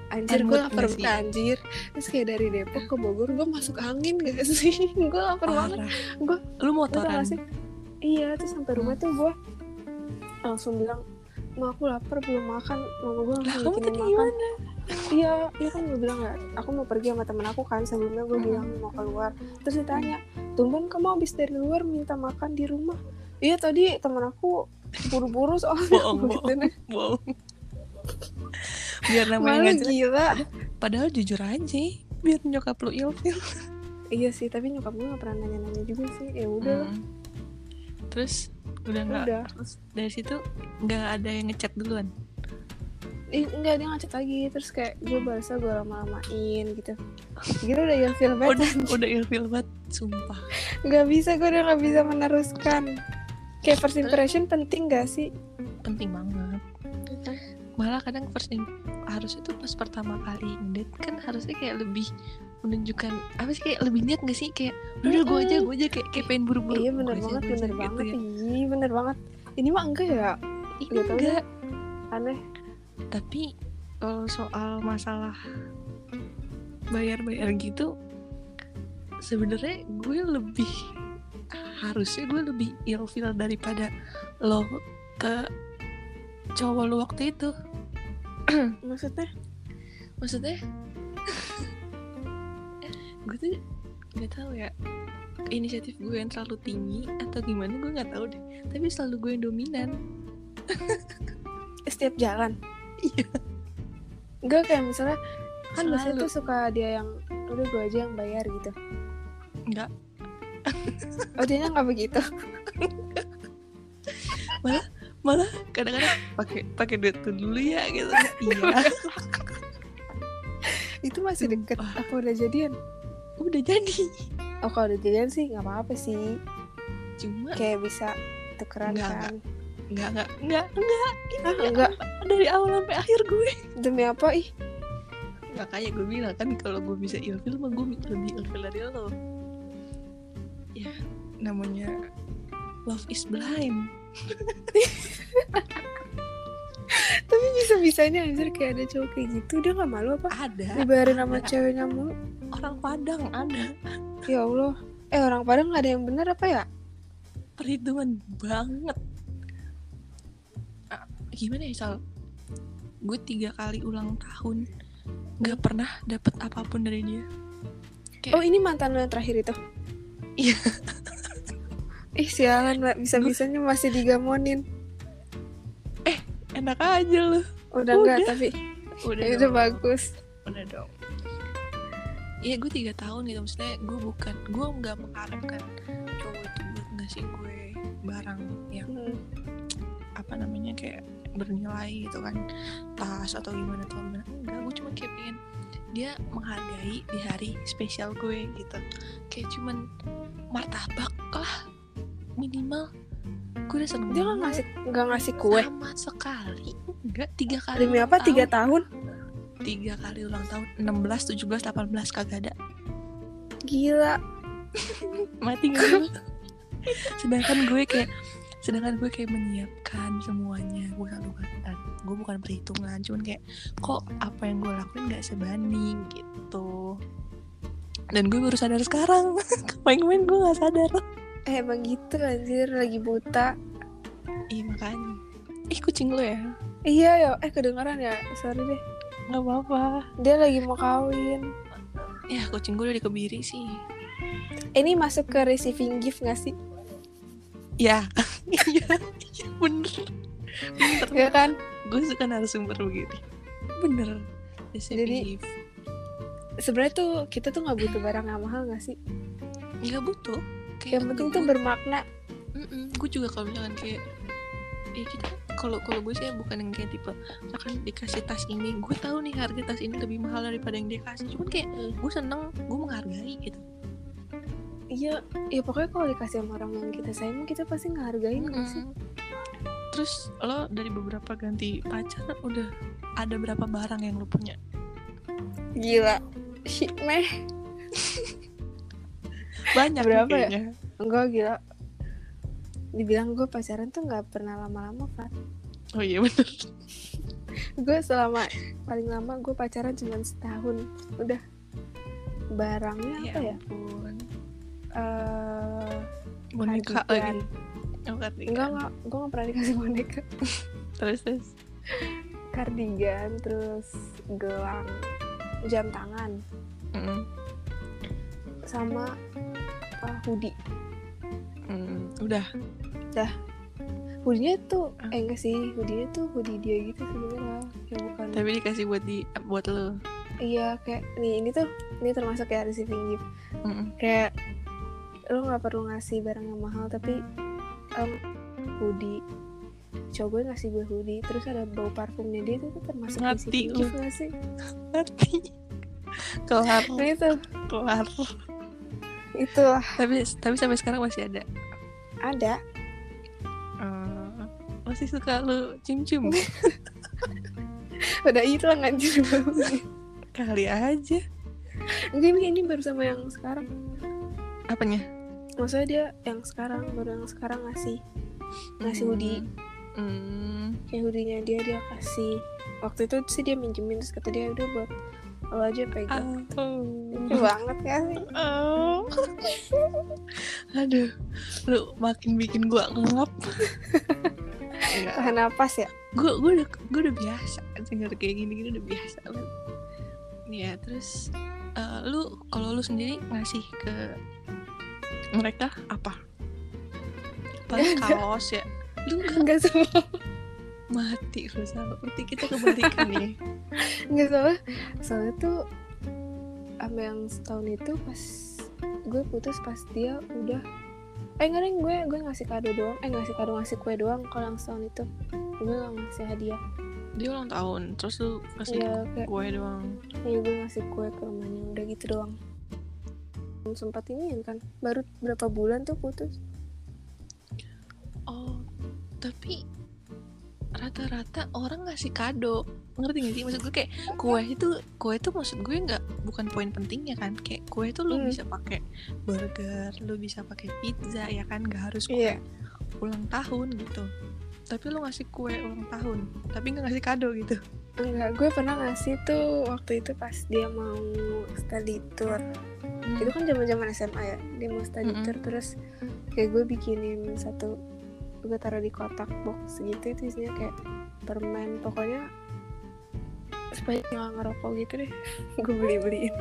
Anjir gue lapar sih? banget anjir. Terus kayak dari Depok ke Bogor gue masuk angin gak sih? Gue lapar banget. Gua- lu motoran sih? Iya, terus sampai rumah tuh gue langsung bilang, Ma aku lapar belum makan, mama gue lah langsung kamu bikinin makan. gimana? Iya, iya kan gue bilang gak, aku mau pergi sama temen aku kan sebelumnya gue Hmm. bilang mau keluar. Terus ditanya, tumben kamu habis dari luar minta makan di rumah. Iya tadi temen aku buru-buru soalnya. Bohong, Gitu bohong. wow biar namanya nggak gila. padahal jujur aja biar nyokap lu ilfil Iya sih, tapi nyokap gue gak pernah nanya-nanya juga sih. Ya udah Hmm. terus udah nggak terus dari situ nggak ada yang ngechat duluan Ih, enggak dia ngechat lagi. Terus kayak gue bahasa gue lama-lamain gitu. Gitu udah ilfil banget. udah udah ilfil banget sumpah. Nggak bisa gue udah nggak bisa meneruskan. Kayak first impression penting gak sih? Penting banget. Malah kadang first im- harusnya tuh pas pertama kali ngedate kan harusnya kayak lebih menunjukkan apa sih kayak lebih niat gak sih? Kayak udah gue aja gue aja kayak kayak pengen buru-buru. Iya bener banget aja, bener gitu banget. ya. iya bener banget. Ini mah enggak ya? Tahu enggak. aneh tapi kalau soal masalah bayar-bayar gitu sebenarnya gue lebih harusnya gue lebih ilfil daripada lo ke cowok lo waktu itu. Maksudnya? Maksudnya? Gue tuh nggak tahu ya inisiatif gue yang terlalu tinggi atau gimana gue nggak tahu deh. Tapi selalu gue yang dominan. Setiap jalan Iya. enggak kayak misalnya kan biasanya tuh suka dia yang udah gue aja yang bayar gitu. Nggak oh dia nggak begitu? Malah kadang-kadang pakai pakai duit tuh dulu ya gitu. Iya. Itu masih deket apa udah jadian? Udah jadi. Oh kalau udah jadian sih nggak apa-apa sih. Cuma kayak bisa tukeran Enggak, kan nggak nggak nggak nggak. Ini ah nggak. enggak dari awal sampai akhir gue. Demi apa ih? Makanya gue bilang kan kalau gue bisa ilfil mah gue lebih ilfil dari lo. Ya namanya love is blind. Tapi bisa bisanya anjir kayak ada cowok kayak gitu dia nggak malu apa? Ada. Dibayarin sama ada. ceweknya mulu. Orang Padang ada. Ya Allah. Eh orang Padang nggak ada yang bener apa ya? Perhitungan banget gimana ya Sal? Gue tiga kali ulang tahun. Nggak pernah dapet apa pun dari dia. Oh ini mantan lo yang terakhir itu? Iya. ih sialan mbak. Bisa bisanya masih digamonin. Enak aja loh udah enggak Udah. tapi udah ya dong. bagus. Udah dong. Iya gue tiga tahun gitu. Maksudnya gue bukan gue nggak mengharapkan cowok itu buat ngasih gue barang yang Hmm. apa namanya kayak bernilai gitu kan. Tas atau gimana atau gimana. Enggak gue cuma kayak pengen dia menghargai di hari spesial gue gitu. Kayak cuman martabak lah minimal. Gue udah seneng dia nggak ngasih nggak ngasih kue? Sama sekali. Enggak tiga kali demi apa? Tiga tahun. tiga kali ulang tahun. 16 17 18 kagak ada. Gila. Mati gak lu? sedangkan gue kayak sedangkan gue kayak menyiapkan semuanya. Gue selalu kan gue bukan perhitungan cuman kayak kok apa yang gue lakuin nggak sebanding? Gitu. Dan gue baru sadar sekarang. Kemarin-kemarin gue nggak sadar. Eh emang gitu anjir. Lagi buta. Iya makanya. Ih kucing lo ya? Iya ya. Eh kedengeran ya? Sorry deh. Nggak apa-apa. Dia lagi mau kawin. Ya kucing gue udah dikebiri sih. Ini masuk ke receiving gift gak sih ya. Iya iya, bener. Bener. Ya kan? Gue suka narasumber begitu bener. Jadi- Jadi sebenarnya tuh kita tuh nggak butuh barang yang mahal gak sih? Nggak butuh. Yang penting tuh bermakna. Gue juga kalau misalkan kayak ya kita kalau kalau gue sih bukan yang kayak tipe misalkan dikasih tas ini gue tahu nih harga tas ini lebih mahal daripada yang dia kasih. Cuman kayak Hmm. gue seneng gue menghargai gitu iya ya pokoknya kalau dikasih sama orang yang kita sayang kita pasti ngehargain gak sih? Mm-mm. terus lo dari beberapa ganti pacar udah ada berapa barang yang lo punya? Gila. Shit meh. Banyak Berapa ya? enggak gila. Dibilang gue pacaran tuh nggak pernah lama-lama Fat. Oh iya bener. Gue selama paling lama gue pacaran cuma setahun. Udah. Barangnya apa ya? ampun Eh, boneka lagi oh, enggak enggak. Gue nggak pernah dikasih boneka. Terus terus. Kardigan terus gelang jam tangan. Mm-mm. sama uh, hoodie. Mm, udah. Hoodie tuh Ah. eh enggak sih. Hoodie tuh hoodie dia gitu sebenarnya ya bukan. Tapi dikasih buat di buat lo. Iya kayak nih ini tuh ini termasuk ya receiving gift Mm-mm. kayak lo nggak perlu ngasih barang yang mahal tapi em, hoodie. Cowok gue ngasih gue hoodie terus ada bau parfumnya dia itu termasuk lu. gift nggak sih? Mati kelar. Nah itu. Kelar. Itulah. Tapi tapi sampai sekarang masih ada? Ada. Eh, masih suka lu cium cium udah hilang anjir. Kali aja. Enggak ini ini baru sama yang sekarang. Apanya maksudnya dia yang sekarang baru yang sekarang ngasih ngasih hoodie Hmm. kayak hoodie-nya dia dia kasih waktu itu sih dia minjemin terus kata dia udah buat lo aja pegang Oh. lucu banget ya sih Oh. Aduh, lu makin bikin gua ngap. Enggak, tahan napas ya gua gua udah gua udah biasa denger kayak gini-gini udah biasa lu. Ya, terus eh, lu kalau lu sendiri ngasih ke mereka apa? Paling kaos ya. Lu nggak enggak salah mati lu sama. Berarti kita kebalikan nih. enggak salah soalnya tuh sama yang setahun itu pas gue putus pas dia udah eh enggak gue gue ngasih kado doang eh ngasih kado ngasih kue doang kalau yang setahun itu gue gak ngasih hadiah Dia ulang tahun, terus lu kasih ya kayak kue doang. ya gue ngasih kue ke rumahnya udah gitu doang sempat ini kan baru berapa bulan tuh putus Oh, tapi rata-rata orang ngasih kado. Ngerti gak sih? Maksud gue kayak kue itu kue itu maksud gue nggak bukan poin pentingnya kan. Kayak kue itu lu Hmm. bisa pakai burger, lu bisa pakai pizza ya kan, nggak harus kue Iya. ulang tahun gitu. Tapi lu ngasih kue ulang tahun, tapi nggak ngasih kado gitu. enggak gue pernah ngasih tuh waktu itu pas dia mau study tour Hmm. itu kan zaman zaman SMA ya dia mau Mm-mm. tour terus kayak gue bikinin satu gue taruh di kotak box gitu itu isinya kayak permen pokoknya supaya nggak ngerokok gitu deh gue beli beliin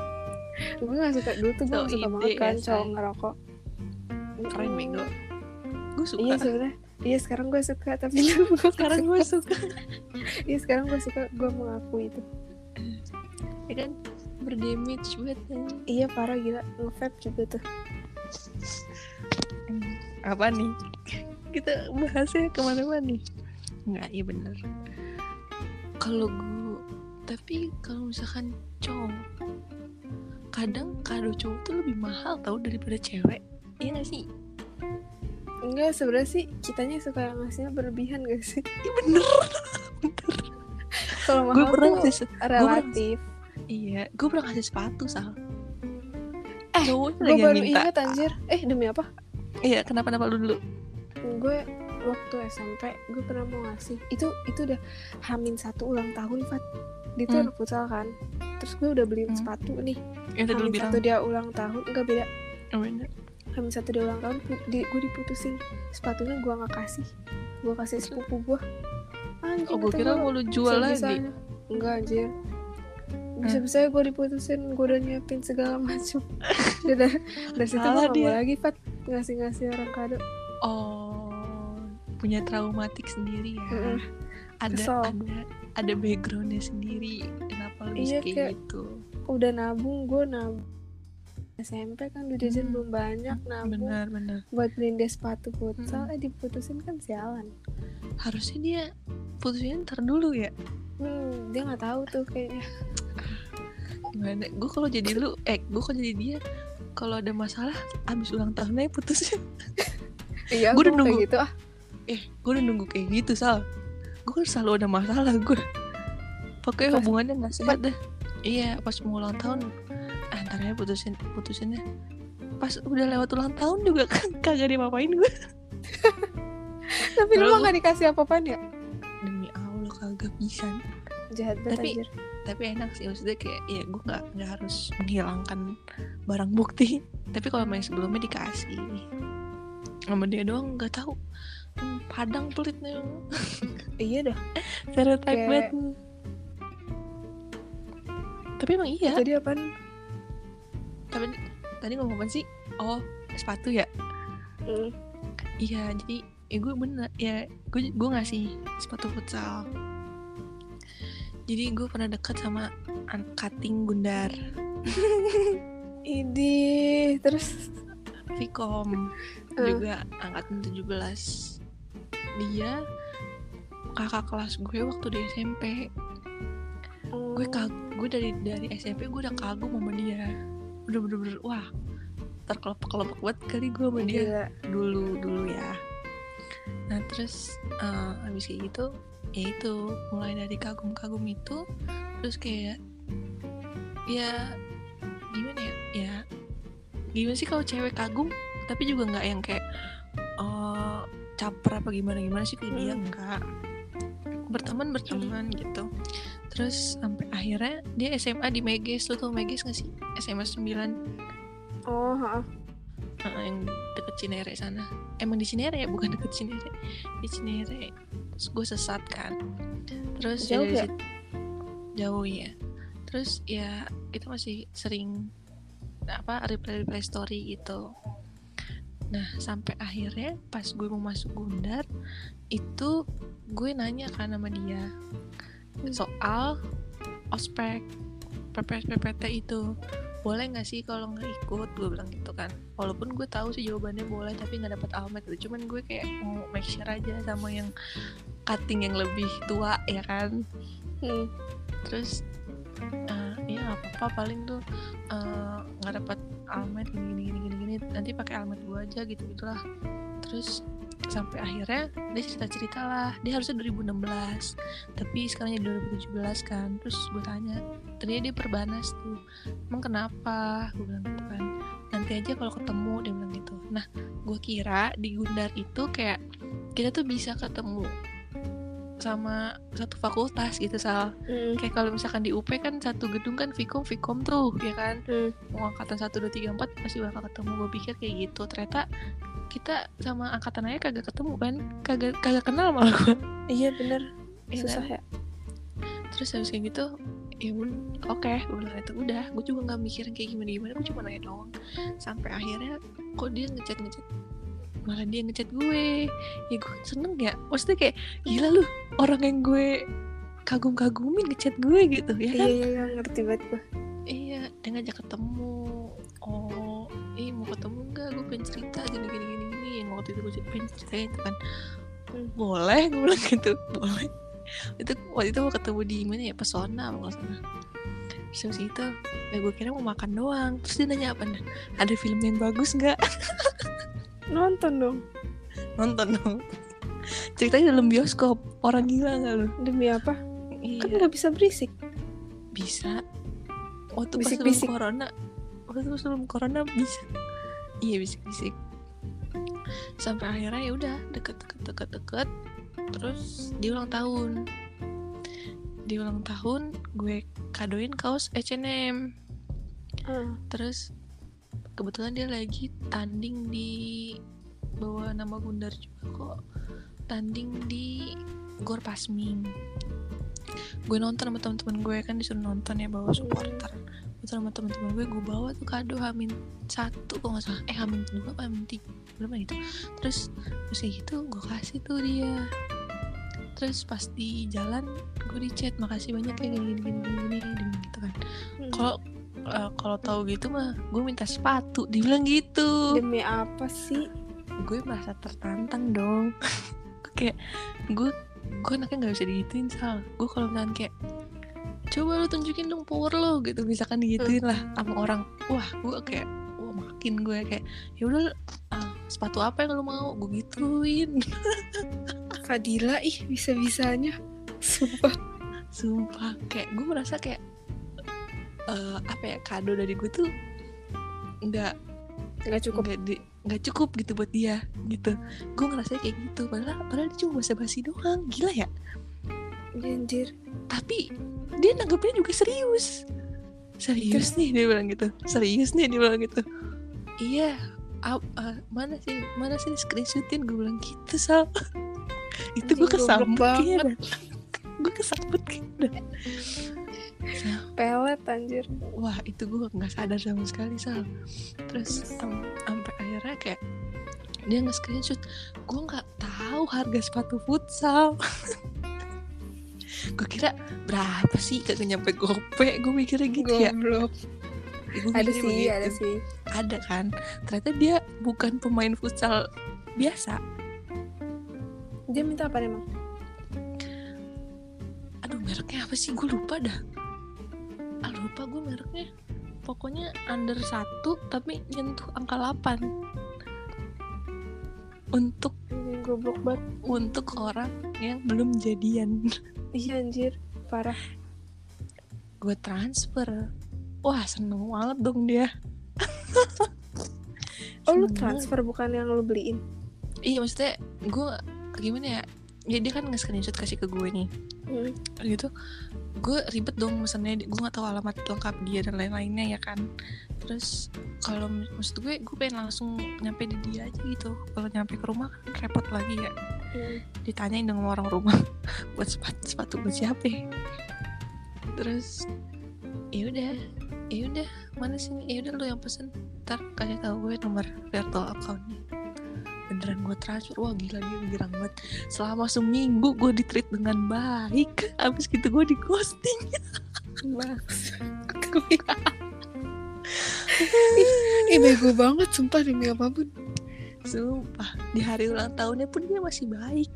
gue nggak suka dulu tuh gue So suka banget ya, kan say. cowok ngerokok Keren bego. Gue suka. iya sebenarnya iya sekarang gue suka tapi dulu gue Sekarang gue suka. iya sekarang gue suka gue mengakui itu ya kan berdamage buat iya parah gila. Nge-vape juga tuh. Apa nih? Kita bahasnya ke mana-mana nih? Nggak iya bener. Kalau gue tapi kalau misalkan cowok kadang kado cowok tuh lebih mahal tau daripada cewek. Iya gak sih? Enggak sebenarnya sih kitanya suka ngasihnya berlebihan gak sih? Iya bener. Kalau gue mahal pernah tuh relatif iya gue pernah ngasih sepatu sal. Eh, gue baru minta. ingat anjir. Eh demi apa? Iya kenapa kenapa lu dulu? Gue waktu SMP gue pernah mau ngasih. Itu itu udah hamin satu ulang tahun Fat. Dia tuh Hmm. anak futsal kan. Terus gue udah beliin Hmm. sepatu nih. Yang tadi lu hamin bilang. satu dia ulang tahun enggak beda. Oh, hamin satu dia ulang tahun di, gue diputusin. Sepatunya gue nggak kasih. Gue kasih sepupu gue anjing oh gue kira mau lu jual lagi. enggak anjir bisa bisa gue diputusin gue udah nyiapin segala macam. Dari dari situ gue mau dia. lagi Fat ngasih ngasih orang kado. Oh punya traumatik sendiri ya. Mm-mm. ada Kesel. ada ada backgroundnya sendiri kenapa lu Iya, kayak kayak- gitu? udah nabung gue nabung. SMP kan duit jajan Hmm. belum banyak nabung. benar benar. Buat beliin dia sepatu futsal Mm-mm. eh diputusin kan sialan. Harusnya dia putusin ntar dulu ya? Hmm, dia nggak tahu tuh kayaknya gimana gue kalau jadi lu eh gue kalau jadi dia kalau ada masalah abis ulang tahunnya putusnya iya Gua udah nunggu. gitu ah. Eh gue udah nunggu kayak gitu sal. Gue selalu ada masalah gue pokoknya Pas- hubungannya nggak sehat dah. Iya pas mau ulang tahun ah, ntar ya putusin putusinnya. Pas udah lewat ulang tahun juga kan kagak diapa-apain gue tapi lu mah gak dikasih apa-apaan ya? Demi allah kagak bisa. Jahat banget Tapi- anjir tapi enak sih maksudnya kayak ya gue nggak nggak harus menghilangkan barang bukti. Tapi kalau main sebelumnya dikasih. Sama dia doang nggak tahu. Hmm, padang pelitnya. Iya dah. Stereotype Kayak- banget. Tapi emang iya. Tadi apaan? Tapi tadi ngomong apa sih? Oh sepatu ya? Mm. iya jadi ya gue bener ya gue gue ngasih sepatu futsal jadi gue pernah dekat sama cutting Gundar. Idih, terus? Vkom Eh. juga angkatan 17 dia kakak kelas gue waktu di SMP gue oh, kag gue dari dari SMP gue udah kagum sama dia. Udah bener-bener wah terkelopak-kelopak banget kali gue sama dia. Gila. dulu dulu ya. Nah terus eh, habis kayak gitu ya itu mulai dari kagum-kagum itu terus kayak ya gimana ya ya gimana sih kalau cewek kagum tapi juga nggak yang kayak eh caper apa gimana gimana sih kayak dia Hmm. enggak berteman berteman gitu. Terus sampai akhirnya dia SMA di Meges lu tau Meges gak sih? SMA 9 Oh, ha, Heeh, yang deket Cinere sana. Emang di Cinere ya? Bukan deket Cinere. Di Cinere gue sesat kan. Terus Jauh ya? situ- jauh ya terus ya kita masih sering apa reply reply story gitu. Nah sampai akhirnya pas gue mau masuk Gundar itu gue nanya kan sama dia soal ospek PPT itu boleh nggak sih kalau nggak ikut gue bilang gitu kan. Walaupun gue tahu sih jawabannya boleh tapi nggak dapat almet gitu. Cuman gue kayak mau make sure aja sama yang cutting yang lebih tua ya kan? Hmm. terus eh, ya nggak apa-apa. Paling tuh eh, nggak dapat almet gini gini gini gini, gini. nanti pakai almet gue aja gitu gitulah terus sampai akhirnya dia cerita cerita lah. Dia harusnya 2016 tapi sekarang jadi 2017 kan. Terus gue tanya ternyata dia perbanas tuh. Emang kenapa? Gue bilang gitu kan. Nanti aja kalau ketemu dia bilang gitu. Nah gue kira di Gundar itu kayak kita tuh bisa ketemu sama satu fakultas gitu sal. Hmm. kayak kalau misalkan di UP kan satu gedung kan Vkom Vkom tuh ya kan? Hmm. mau angkatan 1, 2, 3, 4 pasti bakal ketemu. Gue pikir kayak gitu. Ternyata kita sama angkatan aja kagak ketemu kan kagak kagak kenal malah gue Iya bener, Iya susah kan? ya. terus habis kayak gitu ya oke gue bilang itu udah. Gue juga nggak mikirin kayak gimana gimana gue cuma nanya doang. Sampai akhirnya kok dia ngechat ngechat? Malah dia ngechat gue. Ya gue seneng ya. Maksudnya kayak gila lu orang yang gue kagum-kagumin ngechat gue gitu ya Iya kan? iya iya ngerti banget gue. iya dia ngajak ketemu. Oh eh mau ketemu enggak gue pengen cerita gini gini gini waktu itu gue pengen cerita itu kan boleh gue bilang gitu boleh. Itu waktu itu mau ketemu di mana ya pesona kalau salah. Terus habis itu ya gue kira mau makan doang. Terus dia nanya apa nih ada film yang bagus nggak? Nonton dong. nonton dong. Ceritanya dalam bioskop orang gila nggak lu? Demi apa? Kan iya nggak bisa berisik. bisa. Waktu pas sebelum Bisik-bisik. corona waktu pas sebelum corona bisa. Iya bisik bisik sampai akhirnya ya udah deket deket deket deket. Terus di ulang tahun. Di ulang tahun gue kadoin kaos H&M terus kebetulan dia lagi tanding di bawa nama Gundar juga kok tanding di Gor Pasming gue nonton sama teman-teman gue kan disuruh nonton ya bawa supporter sama teman-teman gue gue bawa tuh kado hamin satu kok nggak salah. Eh hamin dua apa hamin tiga berapa gitu. Terus terus kayak gitu gue kasih tuh dia. Terus pas di jalan gue di chat makasih banyak ya gini gini gini gini, gini, gitu kan. Hmm. kalau eh, kalau tahu gitu mah gue minta sepatu dibilang gitu. Demi apa sih? gue merasa tertantang dong. Kayak gue gue anaknya nggak bisa digituin sal. Gue kalau misalkan kayak coba lu tunjukin dong power lo gitu. Misalkan digituin lah sama orang. Wah gue kayak wah makin gue kayak ya udah ah, sepatu apa yang lo mau? Gue gituin. Fadila ih bisa-bisanya. Sumpah. Sumpah. Kayak gue merasa kayak eh, apa ya kado dari gue tuh nggak nggak cukup. nggak di- nggak cukup gitu buat dia gitu. Gue ngerasa kayak gitu. Padahal padahal dia cuma basa-basi doang. Gila ya? Anjir. Tapi dia nanggepnya juga serius. Serius. Nih dia bilang gitu. Serius nih dia bilang gitu. Iya ap- eh, mana sih mana sih screenshotin? Gue bilang gitu sal. Itu gue kesambet kayaknya gue kesambet kayaknya pelet anjir. Wah itu gue nggak sadar sama sekali sal. Terus am- sampai akhirnya kayak dia nge screenshot gue nggak tahu harga sepatu futsal gue kira berapa sih kagak nyampe gope gue mikirnya gitu ya. Goblok. Gua ada mikirnya sih begitu. ada sih. Ada kan? Ternyata dia bukan pemain futsal biasa. Dia minta apa emang? Aduh mereknya apa sih? Gue lupa dah. Ah lupa gue mereknya. Pokoknya under satu tapi nyentuh angka 8 untuk goblok banget. untuk orang yang belum jadian. Iya anjir. Parah. Gue transfer. Wah seneng banget dong dia. Oh lu transfer bukan yang lu beliin? Iya maksudnya gue gimana ya? Ya dia kan nge-screenshot kasih ke gue nih. Hmm. gitu gue ribet dong mesennya gue nggak tahu alamat lengkap dia dan lain-lainnya ya kan? Terus kalau maksud gue gue pengen langsung nyampe di dia aja gitu. Kalau nyampe ke rumah kan repot lagi ya. Hmm. ditanyain dengan orang rumah buat sepatu sepatu buat siapa ya? terus ya udah ya udah mana sih ya udah lu yang pesen. Ntar kasih tahu gue nomor virtual accountnya beneran gue transfer wah gila dia girang banget selama seminggu gue di treat dengan baik. Abis gitu gue di ghosting. Ih bego banget sumpah demi apa pun. Sumpah di hari ulang tahunnya pun dia masih baik.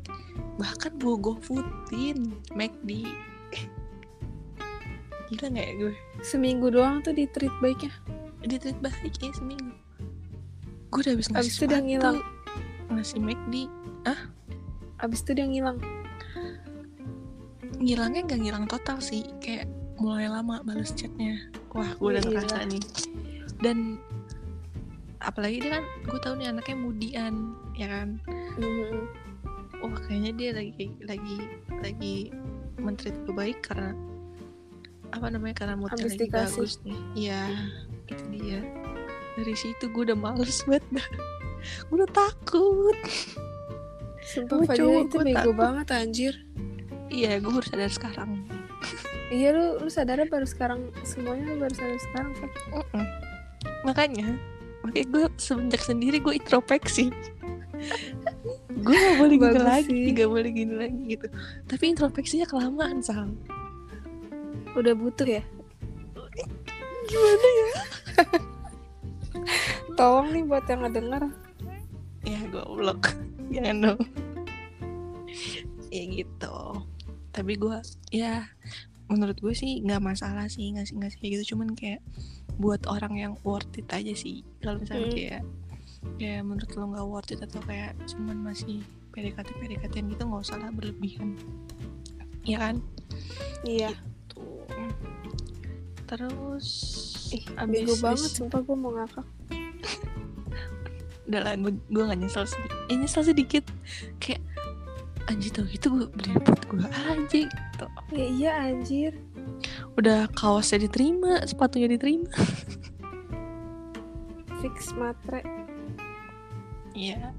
Bahkan gue gofoodin McD. Gila nggak ya gue? Seminggu doang tuh di treat baiknya? Di treat baik ya seminggu. Gue udah habis ngasih Abis itu sepatu, ngilang. Ngasih McD Abis itu dia ngilang. Ngilangnya nggak ngilang total sih kayak mulai lama balas chatnya. Wah gue udah Iya. ngerasa nih. Dan apalagi dia kan gue tahu nih anaknya mudian ya kan? Mhm. wah kayaknya dia lagi lagi lagi menteri gue baik karena apa namanya karena moodnya lagi dikasih. bagus nih. Iya itu dia. Dari situ gue udah males banget gue udah takut. Sumpah Gua Fadila itu bego takut. banget anjir. Iya gue baru sadar sekarang. Iya lu, lu sadarnya baru sekarang Semuanya lu baru sadar sekarang Fad. Mm-mm. makanya makanya gue semenjak sendiri gue introspeksi. Gue gak boleh gini Bagus lagi sih. gak boleh gini lagi gitu. Tapi introspeksinya kelamaan sal. Udah butuh ya? Gimana ya? Tolong nih buat yang ngedenger ya gue blok jangan dong ya gitu. Tapi gue ya menurut gue sih nggak masalah sih ngasih ngasih kayak gitu. Cuman kayak buat orang yang worth it aja sih. Kalau misalnya Hmm. kayak kayak menurut lo nggak worth it atau kayak cuman masih PDKT PDKT gitu nggak usah lah berlebihan. Ya kan? Iya. Tuh terus Ih abis bego banget Sumpah gue mau ngakak udah lah gue gue gak nyesel sih eh, nyesel sedikit. Kayak anjir tau gitu gue beli buat gue aja gitu. Ya iya anjir. Udah kaosnya diterima sepatunya diterima. Fix matre. Iya.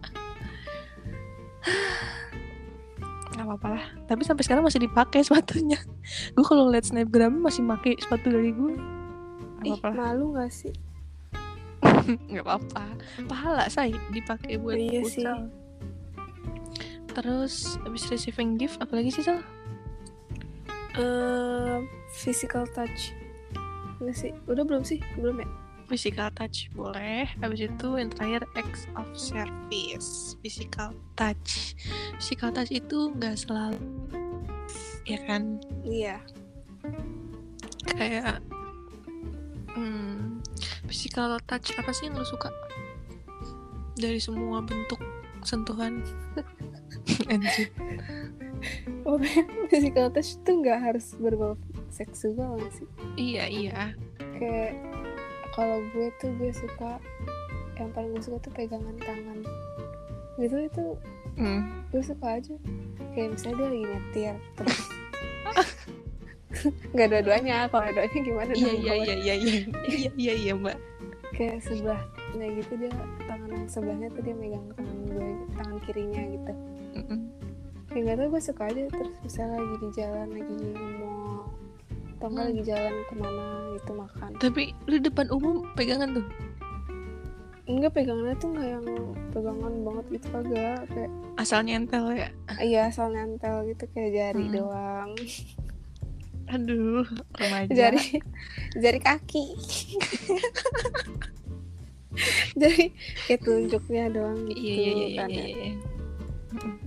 Nggak apa-apa lah. Tapi sampai sekarang masih dipakai sepatunya. Gue kalau liat snapgram masih pakai sepatu dari gue Ih malu gak sih nggak apa-apa. Pahala say dipakai buat Iya sih. terus habis receiving gift apalagi sih sal? Eh, Physical touch. Enggak sih? Udah belum sih? Belum ya? Physical touch boleh. Habis itu yang terakhir acts of service. Physical touch. Physical touch itu nggak selalu ya kan? Iya. Kayak hmm, physical touch apa sih yang lo suka? Dari semua bentuk sentuhan. Anjir. Oh physical touch tuh nggak harus berbau seksual sih. Iya iya. Kayak kalau gue tuh gue suka yang paling gue suka tuh pegangan tangan. Gitu itu Hmm. gue suka aja. Kayak misalnya dia lagi nyetir terus nggak dua-duanya kalau dua-duanya gimana iya iya iya iya iya. Iya iya iya mbak. Kayak sebelahnya gitu dia tangan sebelahnya tuh dia megang tangan gue tangan kirinya gitu. Mm-mm. ya nggak tau gue suka aja terus misalnya lagi di jalan lagi mau atau nggak Hmm. lagi jalan ke mana gitu makan. Tapi lu depan umum pegangan tuh? Enggak pegangannya tuh nggak yang pegangan banget gitu kagak. Kayak asal nyentel ya? Iya asal nempel gitu kayak jari Hmm. doang aduh remaja. Jari jari kaki. Jadi kayak tunjuknya doang gitu iya iya iya iya, kan iya, ya. iya.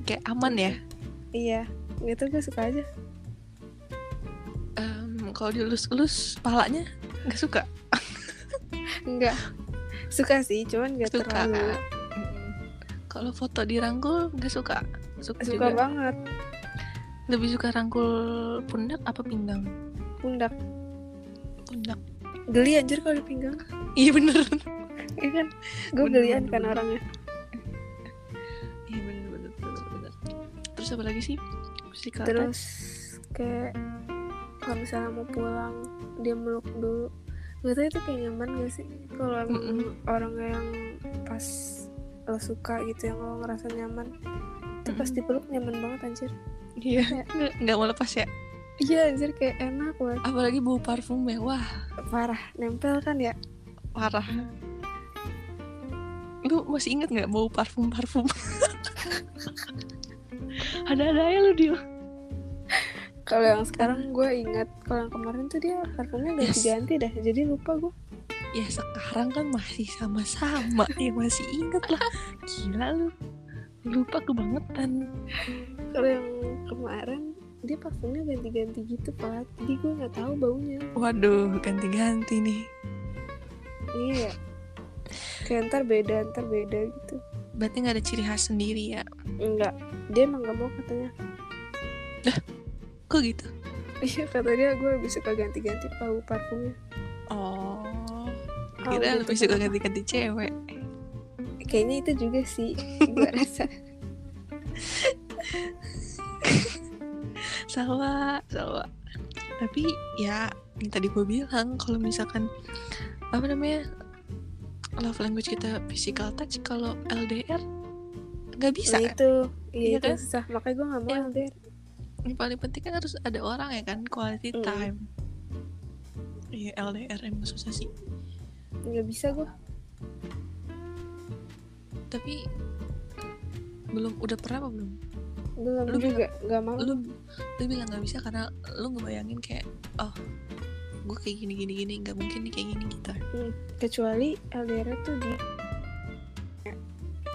Kayak aman ya? Iya gitu gue suka aja. Em, kalau dilus-elus palanya nggak suka? Enggak suka sih cuman gak suka. terlalu. Kalau foto dirangkul nggak suka? Suka, suka juga. banget lebih suka rangkul pundak apa pinggang? Pundak. Pundak. Geli anjir kalau di pinggang. Iya bener. Iya kan? Gue gelian kan orangnya. Iya bener bener bener bener. Terus apa lagi sih? Physical terus kayak kalau misalnya mau pulang dia meluk dulu. Nggak tahu itu kayak nyaman gak sih? Kalau emang Mm-mm. orang yang pas lo suka gitu yang lo ngerasa nyaman itu Mm-mm. pas dipeluk nyaman banget anjir iya. Nggak nggak mau lepas ya? Iya anjir kayak enak banget. Apalagi bau parfum ya wah. Parah nempel kan ya? Parah. Lu masih inget nggak bau parfum parfum ada ada ya lu dia kalau yang sekarang gue ingat kalau yang kemarin tuh dia parfumnya ganti-ganti dah jadi lupa gue ya sekarang kan masih sama-sama. Ya masih inget lah. Gila lu. Lupa kebangetan kalau yang kemarin dia parfumnya ganti-ganti gitu pak. Jadi gue nggak tahu baunya. Waduh ganti-ganti nih. Iya. Kayak ntar beda ntar beda gitu. Berarti nggak ada ciri khas sendiri ya? Enggak dia emang gak mau katanya. Kok gitu? Iya kata dia gue lebih suka ganti-ganti bau parfumnya. Oh Oh, kira gitu lebih suka ganti-ganti cewek. Kayaknya itu juga sih gue rasa sama sama tapi ya yang tadi gue bilang kalau misalkan apa namanya love language kita physical touch kalau LDR nggak bisa nah kan? itu. Iya itu kan? susah. Makanya gue gak mau Iya. LDR yang paling penting kan harus ada orang ya kan? Quality Mm. time. Iya LDR emang susah sih. Nggak bisa gue tapi belum udah pernah apa belum belum Lu juga gak mau? lu lu bilang nggak bisa karena lu ngebayangin kayak oh gue kayak gini gini gini nggak mungkin nih kayak gini gitu. Hmm, kecuali LDR tuh di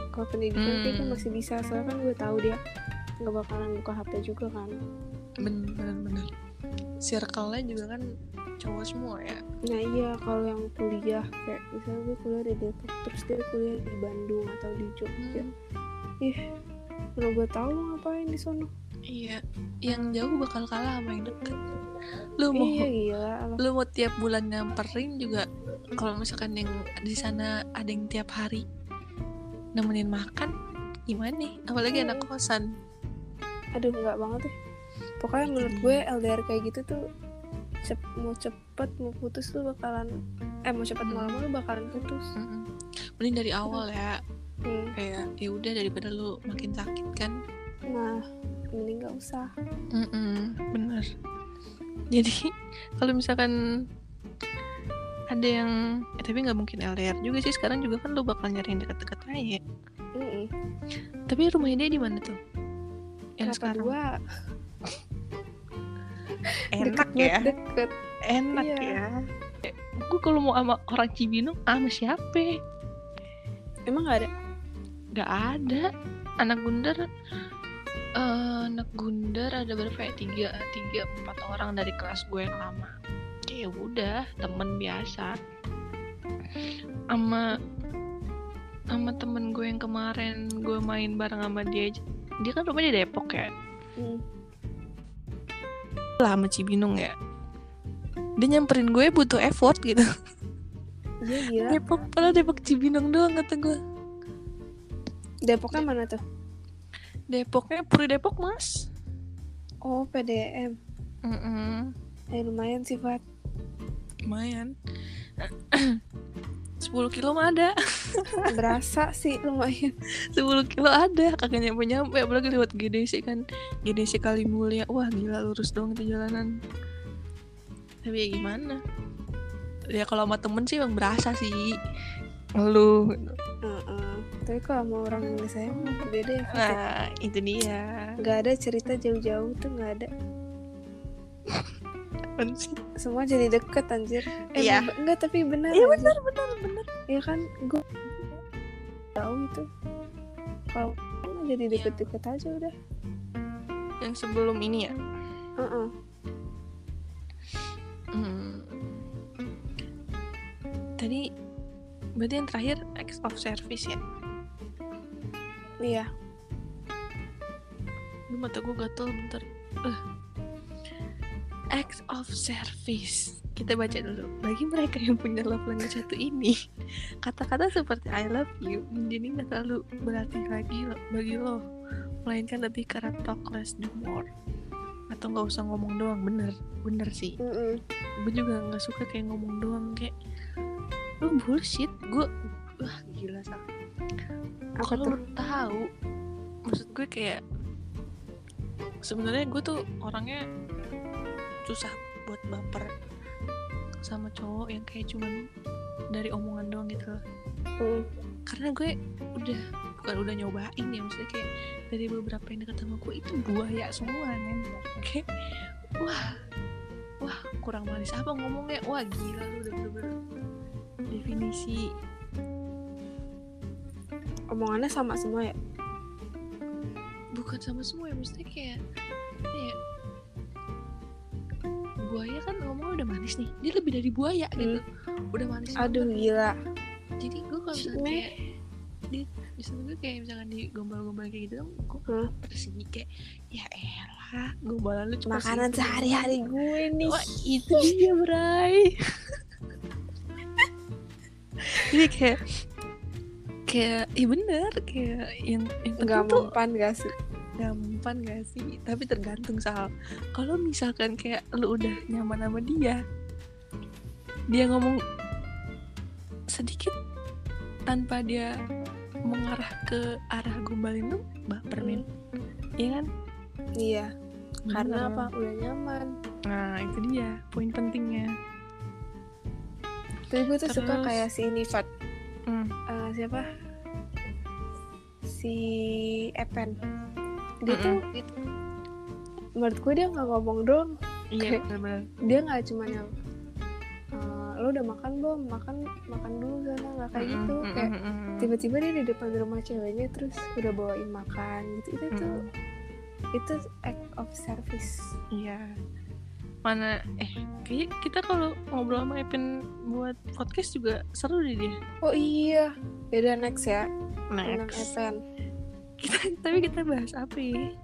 kalau pendidikan Hmm. gue masih bisa soalnya kan gue tahu dia nggak bakalan buka HP juga kan. Bener bener. Bener circle-nya juga kan cowok semua ya. Nah iya kalau yang kuliah kayak misalnya gue kuliah di Depok terus dia kuliah di Bandung atau di Jogja. Hmm, ih mana gue tahu lo ngapain di sono iya yang jauh bakal kalah sama yang deket. Lu mau iya gila Allah. lu mau tiap bulan nyamperin juga kalau misalkan yang di sana ada yang tiap hari nemenin makan gimana nih? Apalagi anak kosan. Aduh nggak banget deh. Pokoknya menurut gue LDR kayak gitu tuh cep mau cepet mau putus tuh bakalan eh mau cepet mau lama lu bakalan putus. Mm-mm. mending dari awal ya Hmm. kayak ya udah daripada lu makin sakit kan? Nah mending nggak usah. Mm-mm, bener jadi kalau misalkan ada yang eh, tapi nggak mungkin LDR juga sih sekarang juga kan lu bakal nyari yang deket-deket aja Mm-mm. tapi rumahnya dia di mana tuh? Yang Kelapa sekarang. dua enak deket ya. deket. Enak Iya. ya. Gue kalau mau sama orang Cibinong sama siapa? Emang nggak ada nggak ada. Anak gundar eh, anak gundar ada berapa ya? Tiga tiga empat orang dari kelas gue yang lama. Ya udah temen biasa. Sama sama temen gue yang kemarin gue main bareng sama dia aja. Dia kan rumahnya di Depok ya? Hmm. lah sama Cibinong ya? Dia nyamperin gue butuh effort gitu. Iya gila. Depok padahal Depok Cibinong doang kata gue Depoknya mana tuh? Depoknya Puri Depok mas Oh PDM. Mm-mm. Eh lumayan sih Fat. lumayan 10 kilo mah ada Berasa sih lumayan. 10 kilo ada kagak nyampe nyampe apalagi lewat GDC kan GDC kali mulia wah gila lurus dong itu jalanan tapi ya gimana ya kalau sama temen sih emang berasa sih lu Heeh. Tapi kalau sama orang yang saya beda ya ya. nah itu dia Gak ada cerita jauh-jauh tuh gak ada. Semua jadi deket anjir. Eh be- enggak tapi benar. iya benar benar benar Iya kan gue tahu itu. Kalau jadi Iya. deket-deket aja udah. yang sebelum ini ya Heeh. Hmm. tadi berarti yang terakhir ex of service ya Iya. Ini mata gue gatel bentar. Uh. Acts of service. Kita baca dulu. Bagi mereka yang punya love language satu ini, kata-kata seperti I love you menjadi nggak terlalu berarti lagi bagi lo, melainkan lebih karena talk less do more. Atau nggak usah ngomong doang, bener, bener sih. Mm-mm. Gue juga nggak suka kayak ngomong doang kayak lu bullshit. Gue, wah gila sak. Apa Kalau tuh? lu tahu, maksud gue kayak sebenarnya gue tuh orangnya susah buat baper sama cowok yang kayak cuman dari omongan doang gitu loh. Mm. karena gue udah bukan udah nyobain ya maksudnya kayak dari beberapa yang dekat sama gue itu buaya semua men kayak wah wah kurang manis apa ngomongnya wah gila lu udah bener-bener definisi Omongannya sama semua ya? bukan sama semua ya maksudnya kayak ya buaya kan ngomong udah manis nih dia lebih dari buaya gitu udah manis Aduh banget. gila. jadi gue kalau misalnya kayak di di sana gue kayak misalkan di gombal-gombal kayak gitu gue Hah? bersih kayak ya elah gombalan lu cuma Makanan sehari-hari gue nih. Wah itu dia Bray Jadi kayak Kayak Iya bener Kayak yang, yang penting Gak tuh mempan gak sih? Gampang gak sih Tapi tergantung Sal Kalau misalkan kayak Lu udah nyaman sama dia Dia ngomong Sedikit Tanpa dia Mengarah ke arah gombalin lu Baper men Iya kan Iya. Karena Bener. apa? Udah nyaman. Nah itu dia Poin pentingnya Tapi gue tuh suka Terus? kayak si ini Fat. Hmm. Siapa? Si Epen. Dia tuh menurut gue dia nggak ngomong doang. Iya Kayak- bener-bener Dia nggak cuma yang eh, lo udah makan belum? Makan makan dulu sana nggak kayak gitu. Mm-mm, Kayak mm-mm. tiba-tiba dia di depan rumah ceweknya terus udah bawain makan gitu. Itu tuh itu act of service. Iya. Mana eh kayak kita kalau ngobrol sama Epin buat podcast juga seru deh dia. Oh iya. Yaudah next ya. Next. Kita, tapi kita bahas apa ya?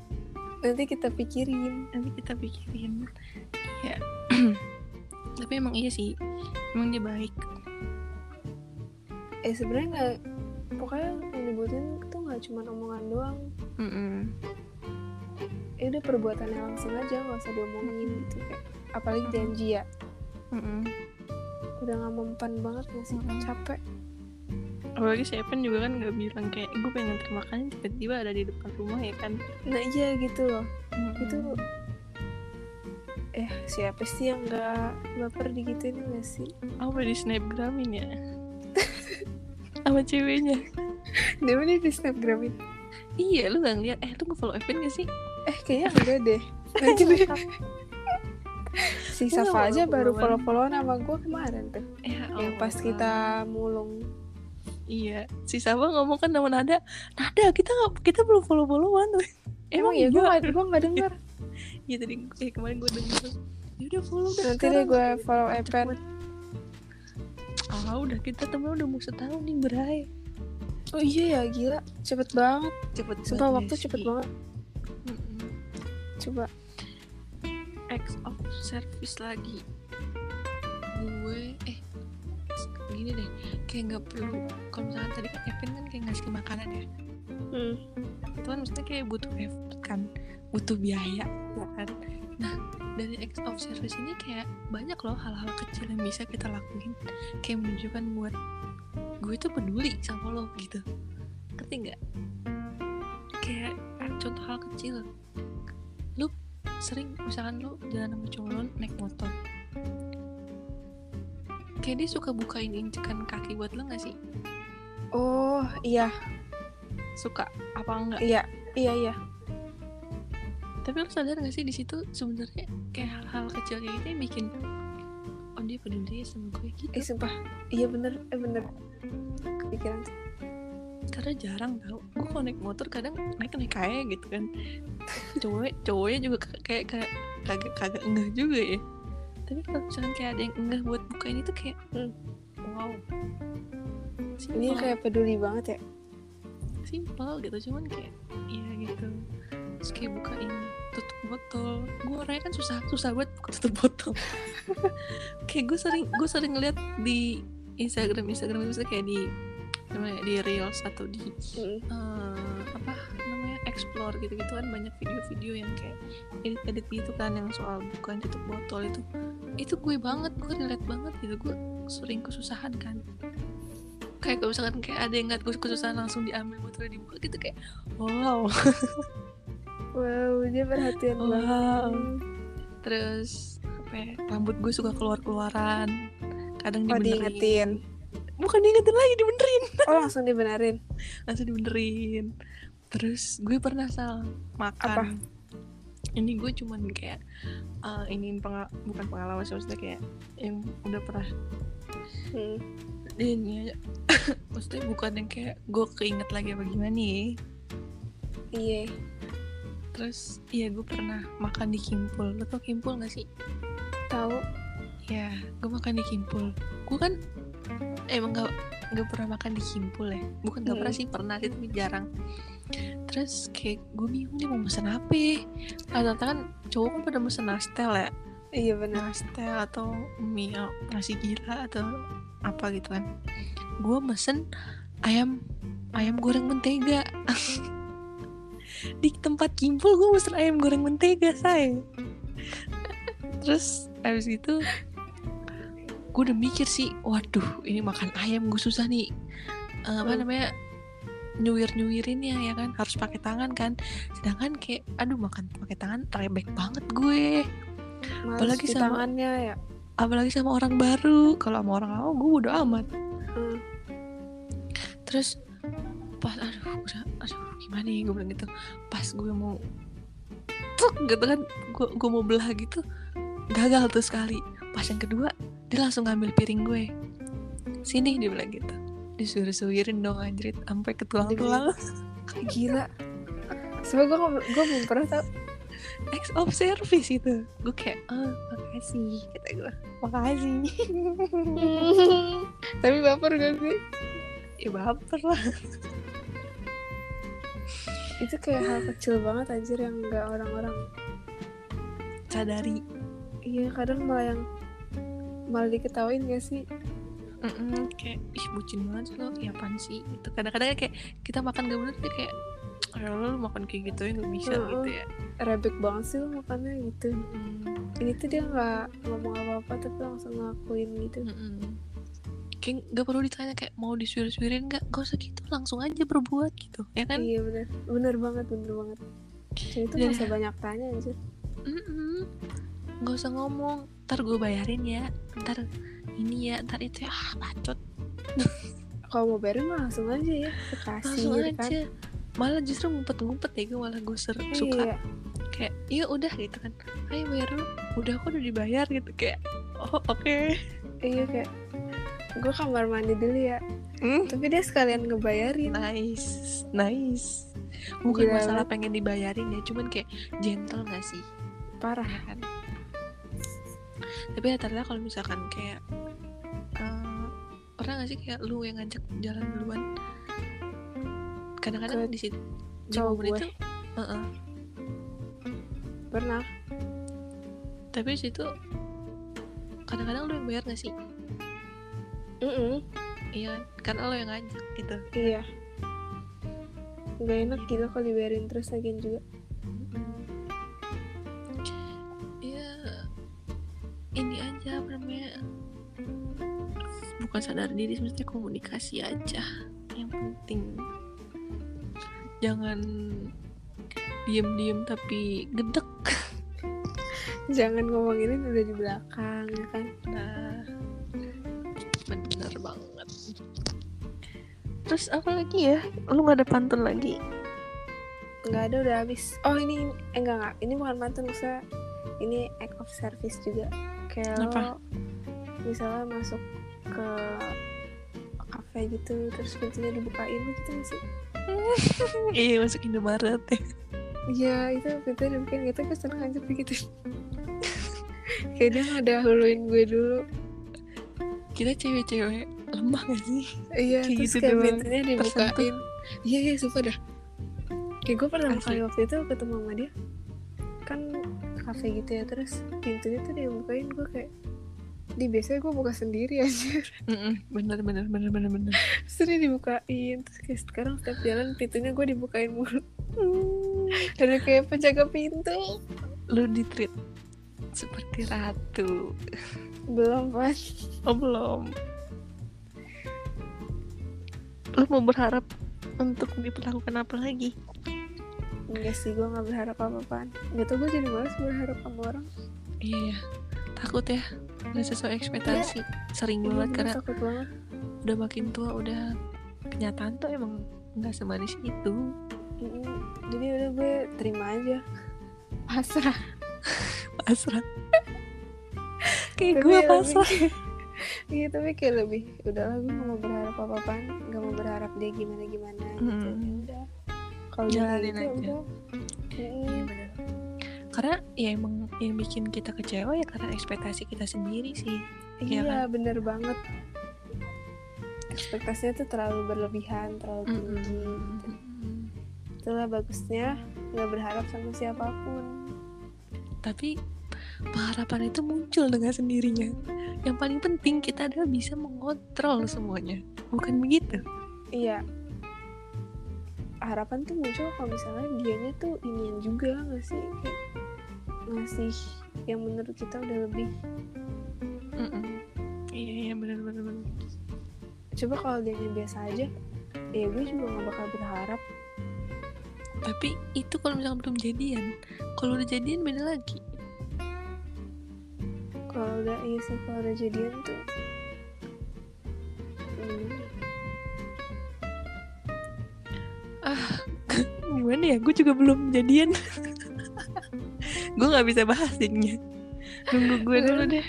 Nanti kita pikirin. Nanti kita pikirin. Iya. tapi emang iya sih. Emang dia baik. Eh sebenarnya nggak pokoknya yang dibutuhin tuh nggak cuma omongan doang. Mm-mm. Ya udah perbuatannya langsung aja nggak usah diomongin gitu kayak apalagi janji ya Mm-mm. udah nggak mempan banget nggak sih Mm-mm. capek Apalagi si Evan juga kan gak bilang kayak gue pengen nganter makanan tiba-tiba ada di depan rumah ya kan. nah iya gitu loh Mm-mm. itu eh siapa sih yang nggak baper digituin nggak sih apa di snapgramin ya? sama ceweknya. dia mana di snapgramin Iya, lu gak ngeliat. Eh, lu nge-follow Evan gak sih? eh kayaknya enggak deh nanti deh si Safa aja follow baru follow followan sama gue kemarin tuh Ya, yang pas kita mulung Iya, si Sabah ngomong kan sama Nada, Nada kita nggak kita belum follow followan. emang ya gue gue nggak denger Iya tadi eh, kemarin gue denger. Ya udah follow dah. nanti deh gue follow Epen Cepet. ah udah kita temen udah mau setahun nih berai oh iya ya gila. Cepet banget. Cepet sumpah banget waktu cepet banget. Mm-mm. coba. Acts of service lagi. Gue eh gini deh. Kayak nggak perlu kalau misalkan tadi kan Kevin kan kayak ngasih makanan ya. Hmm. itu kan maksudnya kayak butuh effort kan. Butuh biaya ya kan? Nah dari acts of service ini kayak banyak loh hal-hal kecil yang bisa kita lakuin. Kayak menunjukkan buat gue tuh peduli sama lo gitu. Ngerti nggak? Kayak contoh hal kecil. Lu sering misalkan lu jalan sama cowok lo naik motor. Kayak dia suka bukain incekan kaki buat lo gak sih? Oh iya. Suka apa enggak iya iya iya. Tapi lo sadar gak sih di situ sebenarnya kayak hal-hal kecil kayak gitu yang bikin oh dia peduli sama gue gitu. Eh sumpah. Iya bener. Eh bener. Kepikiran. Karena jarang tau. Gue kalau naik motor kadang naik naik kayak gitu kan. Cowok cowoknya juga kayak kayak kagak kagak enggah juga ya. Tapi kalau misalkan kayak ada yang enggah buat bukain itu kayak Hmm. wow. Ini Simpel. kayak peduli banget ya? Simpel gitu. Cuman kayak iya gitu. Terus kayak bukain tutup botol. Gue orangnya kan susah susah buka tutup botol. Kayak gue sering gue sering ngeliat di Instagram Instagram itu kayak di namanya di reels atau di eh, apa namanya explore gitu gitu kan banyak video-video yang kayak edit edit gitu kan yang soal bukan tutup botol itu. Itu gue banget gue relate banget gitu. Gue sering kesusahan kan. Kayak kalau misalkan kayak ada yang nggak gue kesusahan langsung diambil botolnya dibuka gitu kayak wow wow dia perhatian Wow. banget. Terus apa ya, rambut gue suka keluar keluaran kadang oh dibenerin. diingetin? Bukan diingetin lagi dibenerin. Oh langsung dibenerin? Langsung dibenerin. Terus gue pernah sal makan. Ini gue cuman kayak uh, ini pengal bukan pengalaman maksudnya kayak yang udah pernah. Hmm. ini aja. Maksudnya bukan yang kayak gue keinget lagi apa gimana nih? Iya terus iya gue pernah makan di Kimpul. Lo tau Kimpul gak sih? Tahu ya gue makan di Kimpul. Gue kan emang gak nggak pernah makan di Kimpul ya. Bukan gak Hmm. pernah sih pernah sih tapi jarang. Terus kayak gue bingung nih mau pesen apa ya. rata-rata kan cowok kan pada pesen nastel ya. Iya benar nastel atau mie nasi gila atau apa gitu kan. Gue mesen ayam ayam goreng mentega di tempat kimpul gue mesen ayam goreng mentega say. Terus habis gitu gue udah mikir sih waduh ini makan ayam gue susah nih. Eh, apa Hmm. namanya nyuir nyuirinnya ya kan? Harus pakai tangan kan? Sedangkan kayak aduh makan pakai tangan rebek banget gue. Males Apalagi sama- tangannya ya. apalagi sama orang baru. Kalau sama orang lama gue udah amat. Hmm. terus pas aduh udah aduh gimana ya gue bilang gitu. Pas gue mau tuk gitu kan gue gue mau belah gitu gagal tuh sekali. Pas yang kedua dia langsung ngambil piring gue. Sini dia bilang gitu. Disuruh-suruhin dong anjrit sampai ke tulang-tulang gila. Sebenernya gue gue belum pernah tau. Ex of service itu. Gue kayak oh makasih kata gue makasih. Tapi baper gak sih? ya baper lah Itu kayak hal kecil banget anjir yang gak orang-orang sadari. Iya kadang malah yang Malah diketawain gak sih? Mm-mm, kayak ih bucin banget sih lo kayak apaan sih? Gitu. Kadang-kadang kayak kita makan gak bener tuh kayak "Ya lo makan kayak gitu ya nggak bisa Mm-mm. gitu ya. Rebek banget sih lo makannya gitu. Mm, Ini tuh dia gak ngomong apa-apa Tapi langsung ngakuin gitu. Mm-mm. Kayak nggak perlu ditanya kayak mau disuir-suirin nggak? Gak usah gitu langsung aja berbuat gitu ya kan? Iya bener. Bener banget bener banget. Itu gak usah banyak tanya Mm-mm. nggak usah ngomong. Ntar gue bayarin ya. Ntar ini ya ntar itu ya. Ah bacot. Kalau mau bayarin mah langsung aja ya. Ke langsung kan aja. malah justru ngumpet-ngumpet ya gue malah gue ser- suka. Iya kayak iya udah gitu kan. Ayo bayar dulu udah aku udah dibayar? gitu. Kayak oh oke. Iya kayak Gue kamar mandi dulu ya. Hmm, Tapi dia sekalian ngebayarin. Nice nice. Bukan Gila masalah pengen dibayarin ya cuman kayak gentle gak sih? Parah. Ya kan? Tapi rata-rata kalau misalkan kayak eh, pernah gak sih kayak lu yang ngajak jalan duluan? Kadang-kadang di situ di cowok momen gue. itu Heeh. pernah. Tapi di situ kadang-kadang lu yang bayar gak sih Mm-mm. iya kan? karena lo yang ngajak gitu. Iya. Nggak enak gitu kalau dibayarin terus lagian juga. Iya ini aja apa namanya? Bukan sadar diri maksudnya komunikasi aja yang penting. Jangan diem-diem tapi gedek. Jangan ngomongin udah di belakang ya kan? Nah banget. Terus apa lagi ya? Lu nggak ada pantun lagi? Nggak ada udah habis. Oh ini eh, enggak enggak ini bukan pantun maksudnya ini act of service juga. Kayak Apa? lo misalnya masuk ke kafe gitu terus pintunya dibukain gitu sih? Iya masuk Indomaret ya. Iya itu pintunya dibukain gitu kan seneng aja begitu. Kayak dia ngedahuluin gue dulu. Kita cewek-cewek lemah gak sih? Iya Kayak terus gitu kayak pintunya dibukain iya iya sumpah dah. Kayak gue Asli. kali waktu itu ketemu sama dia. Kan kafe gitu ya terus pintunya tuh dia bukain gue kayak di biasanya gue buka sendiri aja Mm-mm, bener bener bener bener bener. Terus dia dibukain terus kayak sekarang setiap jalan pintunya gue dibukain mulu. Ada kayak penjaga pintu. Lu di treat seperti ratu. Belum pas oh belum lu mau berharap untuk diperlakukan apa lagi? Enggak sih gue nggak berharap apa-apaan. Nggak tau gue jadi malas berharap sama orang. Iya ya takut ya. Nggak sesuai ekspektasi. Sering Iya, banget karena takut banget. udah makin tua udah kenyataan tuh emang nggak semanis itu. Jadi udah gue terima aja. Pasrah. Pasrah. Kayak gue lebih- pasrah Iya tapi kayak lebih udahlah gue gak mau berharap apa apaan gak mau berharap dia gimana gimana gitu Hmm. ya udah kalau Jalanin gitu ya aja. udah. Iya, bener. karena ya emang yang bikin kita kecewa ya karena ekspektasi kita sendiri sih Iya iya bener banget ekspektasinya tuh terlalu berlebihan terlalu tinggi gitu. Mm-mm. itulah bagusnya nggak berharap sama siapa pun tapi pengharapan itu muncul dengan sendirinya. Yang paling penting kita adalah bisa mengontrol semuanya. Bukan begitu? Iya. Harapan tuh muncul kalau misalnya dianya tuh inian juga nggak sih kayak ngasih yang menurut kita udah lebih. Mm-mm. iya iya benar benar benar. Coba kalau dia biasa aja ya gue juga nggak bakal berharap. Tapi itu kalau misalnya belum jadian. Kalau udah jadian beda lagi kalau udah iya sih kalau udah jadian tuh hmm, gimana ya? Gue juga belum jadian. Gue nggak bisa bahas jadinya nunggu gue dulu deh.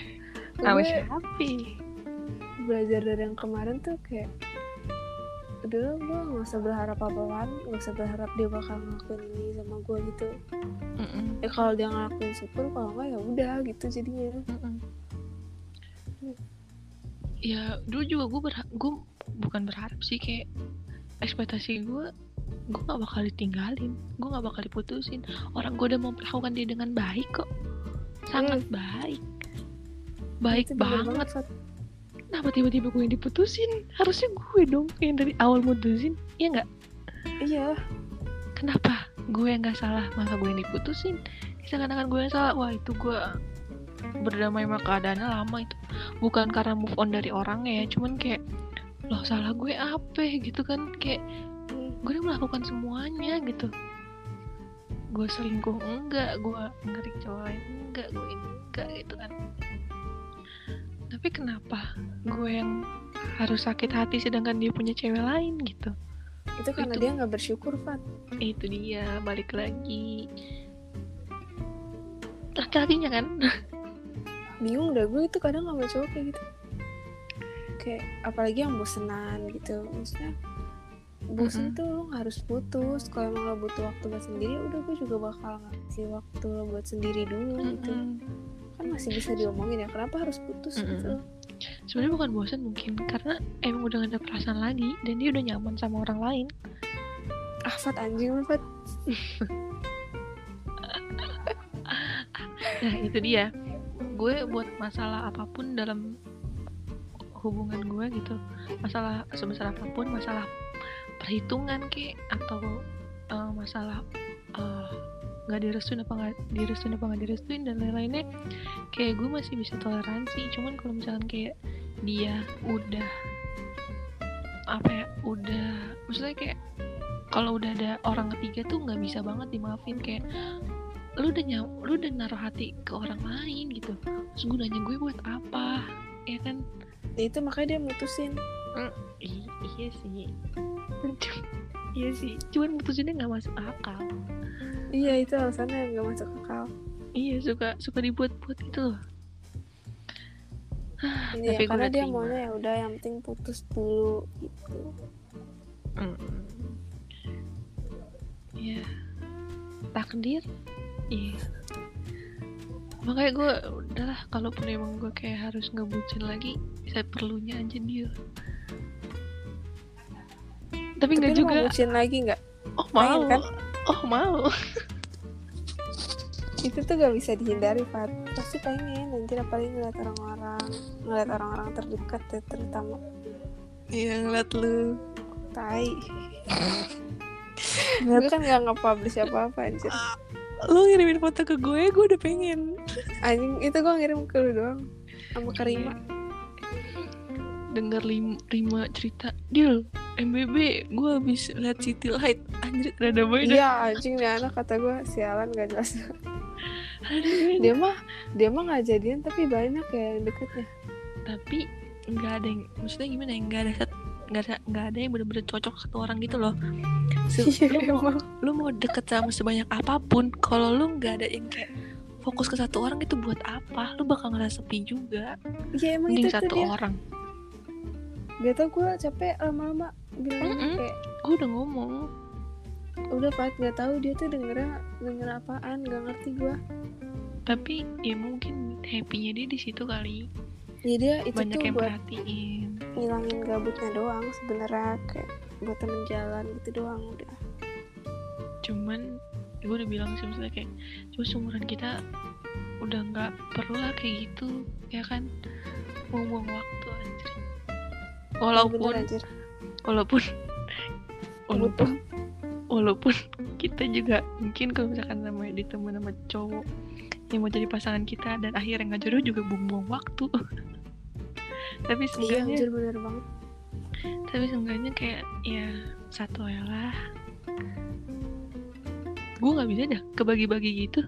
Sama gue Shopee belajar dari yang kemarin tuh kayak udah gue nggak usah berharap apa-apaan nggak usah berharap dia bakal ngelakuin ini sama gue gitu. Mm-mm. ya kalau dia ngelakuin syukur kalau nggak ya udah gitu jadinya. Mm-mm. ya dulu juga gue berharap gue bukan berharap sih kayak ekspektasi gue gue gak bakal ditinggalin gue gak bakal diputusin. Orang gue udah memperlakukan dia dengan baik kok. Sangat baik. Baik Itu banget. Fat. Kenapa tiba-tiba gue yang diputusin? Harusnya gue dong yang dari awal mutusin ya nggak? Iya. Kenapa gue yang nggak salah? Masa gue yang diputusin? Seakan-akan gue yang salah. Wah itu gue berdamai sama keadaannya lama itu. Bukan karena move on dari orangnya ya cuman kayak loh salah gue apa? gitu kan. Kayak gue udah melakukan semuanya gitu. Gue selingkuh enggak? Gue ngerik cowok lain enggak? Gue ini enggak? gitu kan tapi kenapa gue yang harus sakit hati sedangkan dia punya cewek lain gitu? Itu karena Itu. dia nggak bersyukur Fat. Itu dia balik lagi. Laki-lakinya kan? Bingung dah gue itu kadang sama cowok kayak gitu. Kayak apalagi yang bosenan gitu. Maksudnya bosen Mm-mm. tuh lo nggak harus putus. Kalau emang lo butuh waktu buat sendiri udah gue juga bakal ngasih waktu lo buat sendiri dulu gitu. Mm-mm. Kan masih bisa diomongin ya kenapa harus putus Mm-mm. gitu? Sebenarnya bukan bosan mungkin karena emang udah gak ada perasaan lagi dan dia udah nyaman sama orang lain. Ah Fat anjing lu Fat nah itu dia. Gue buat masalah apa pun dalam hubungan gue gitu masalah sebesar apa pun masalah perhitungan ke atau uh, masalah uh, nggak direstuin apa nggak direstuin apa nggak direstuin dan lain-lainnya kayak gue masih bisa toleransi. Cuman kalau misalkan kayak dia udah apa ya udah maksudnya kayak kalau udah ada orang ketiga tuh nggak bisa banget dimaafin. Kayak lu udah nyam, lu udah naruh hati ke orang lain gitu. Terus gunanya gue buat apa? Ya kan? Itu makanya dia mutusin. I iya sih iya sih cuman mutusinnya nggak masuk akal iya itu alasannya nggak masuk akal iya suka suka dibuat-buat gitu loh Iya, Tapi karena dia terima. maunya ya udah yang penting putus dulu gitu. Mm. Iya. Takdir. Iya. Makanya gue udahlah kalaupun emang gue kayak harus ngebucin lagi, saya perlunya aja dia. Tapi nggak juga. mau bucin lagi nggak? Oh pengen mau. kan? Oh mau. Itu tuh gak bisa dihindari Fat. Pasti pengen nanti apalagi ngeliat orang-orang, ngeliat orang-orang terdekat ya, terutama Iya ngeliat lu. tai. gue kan gak nge-publish apa-apa anjir. Lu ngirimin foto ke gue, gue udah pengen. Anjing itu gue ngirim ke lu doang sama Karima. Dengar lim, Rima cerita, Dil, MBB, gue habis liat City Light, anjir rada boy. Iya anjing nih anak kata gue sialan gak jelas. Dia mah dia mah nggak jadian tapi banyak ya yang deketnya. tapi nggak ada yang maksudnya gimana ya nggak ada nggak ada nggak ada yang bener-bener cocok satu orang gitu loh Se- Iya lu mau lu mau deket sama sebanyak apa pun kalau lu nggak ada yang kayak fokus ke satu orang itu buat apa lu bakal ngerasa sepi juga Iya emang mending itu satu dia. orang Gak tau gue capek lama-lama. Bilangnya Mm-mm. kayak gue udah ngomong. Udah Pat gak tahu dia tuh dengernya denger apaan gak ngerti gue. tapi ya mungkin happynya dia di situ kali. Ya dia itu banyak tuh yang buat perhatiin. ngilangin gabutnya doang sebenarnya. Kayak buat temen jalan gitu doang udah. cuman gue udah bilang sih maksudnya kayak cuma seumuran kita udah nggak perlu lah kayak gitu ya kan? Buang-buang waktu Bener walaupun walaupun walaupun walaupun kita juga mungkin kalau misalkan namanya ditemuin sama cowok yang mau jadi pasangan kita dan akhirnya nggak jodoh juga buang-buang waktu. Tapi Iya seenggaknya anjir bener banget. tapi seenggaknya kayak ya satu ya lah. Gue nggak bisa dah kebagi-bagi gitu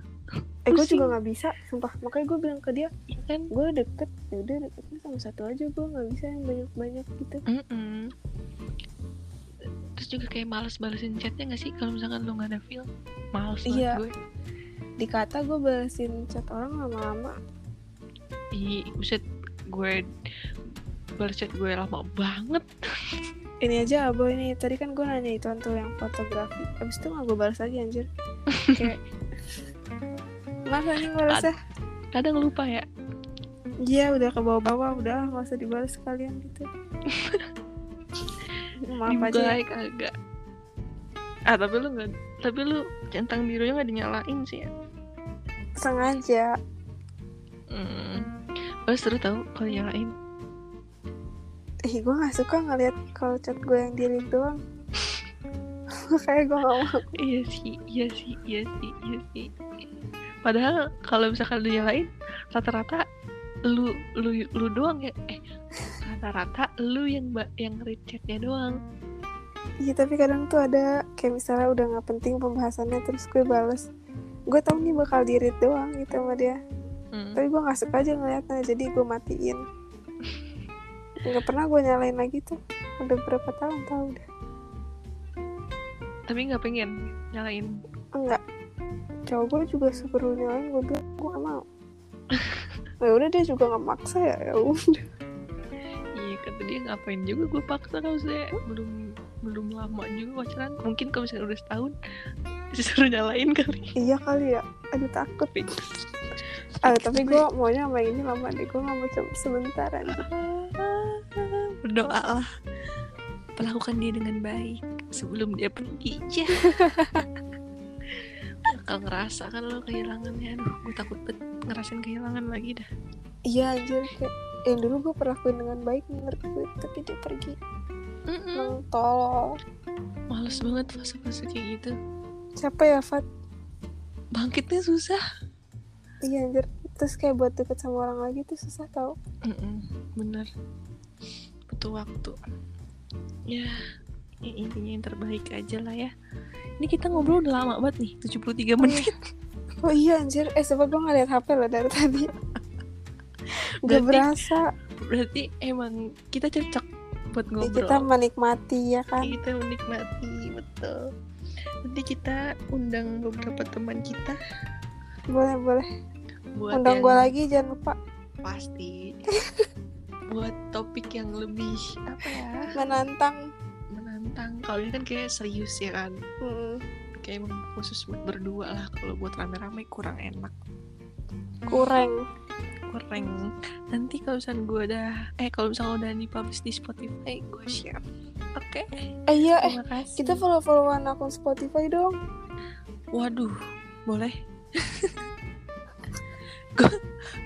Eh gue juga gak bisa sumpah. Makanya gue bilang ke dia ya kan? Gue deket ya udah deketnya sama satu aja gue nggak bisa yang banyak-banyak gitu. Mm-mm. terus juga kayak males balesin chatnya gak sih? Kalau misalkan lu nggak ada feel males banget Iya. gue. Dikata gue balesin chat orang lama-lama. Ih, buset gue balas chat gue lama banget. Ini aja abo ini tadi kan gue nanya itu tuh yang fotografi. Abis itu gak gue balas lagi anjir. kayak Mas anjing balasnya kadang lupa ya. Iya udah ke bawah-bawah udah nggak usah dibalas sekalian gitu. Maaf aja ya. agak. Ah tapi lu nggak tapi lu centang birunya nggak dinyalain sih ya? Sengaja. Hmm. Oh, seru tau kalau nyalain. Ih gue gak suka ngeliat kalau chat gue yang diri doang. Kayak gue gak mau. Iya sih iya sih iya sih iya sih padahal kalau misalkan lu nyalain rata-rata lu lu lu doang ya. Eh rata-rata lu yang yang read chatnya doang. Iya tapi kadang tuh ada Kayak misalnya udah gak penting pembahasannya Terus gue bales. Gue tau nih bakal di read doang gitu sama dia. Hmm. Tapi gue gak suka aja ngeliatnya Jadi gue matiin. Gak pernah gue nyalain lagi tuh. Udah berapa tahun tau udah. Tapi nggak pengen nyalain. Enggak Cowok gue juga suruh nyalain Gue bilang gue gak mau. Ya udah dia juga gak maksa ya ya udah. Iya kata dia ngapain juga gue paksa kalau saya belum belum lama juga pacaran. Mungkin kalau misalnya udah setahun disuruh nyalain kali. Iya kali ya. Aduh takut. Fix. ah tapi gue maunya sama ini lama deh. Gue gak mau coba sebentar aja berdoalah perlakukan dia dengan baik sebelum dia pergi. Ya bakal ngerasa kan lo kehilangannya aduh gue takut banget ngerasain kehilangan lagi dah. Iya anjir. Kayak yang dulu gue perlakuin dengan baik menurut gue tapi dia pergi. Mm-mm. Emang tolol. Males banget fase-fase kayak gitu. Siapa ya Fat? Bangkitnya susah. Iya anjir. Terus kayak buat deket sama orang lagi tuh susah tau. Mm-mm, bener. Butuh waktu. Ya ya intinya yang terbaik aja lah ya. Ini kita ngobrol udah lama banget nih 73 menit. Oh iya anjir. Eh sebab gue ngeliat HP lo dari tadi? Gak Berarti- berasa. berarti emang kita cocok buat Ya, ngobrol. kita menikmati ya kan? Kita menikmati betul. Nanti kita undang beberapa teman kita. Boleh boleh. Buat undang yang gue lagi jangan lupa. Pasti. Buat topik yang lebih apa ya? Menantang menantang kalau ini kan kayak serius ya kan? Mm, kayak emang khusus buat berdua lah kalau buat rame-rame kurang enak. Kurang. Kurang. Nanti kalau misalnya gue udah eh kalau misalnya udah dipublish di Spotify gue share. Oke? Eh iya eh kasih. kita follow followan akun Spotify dong. Waduh boleh. Gue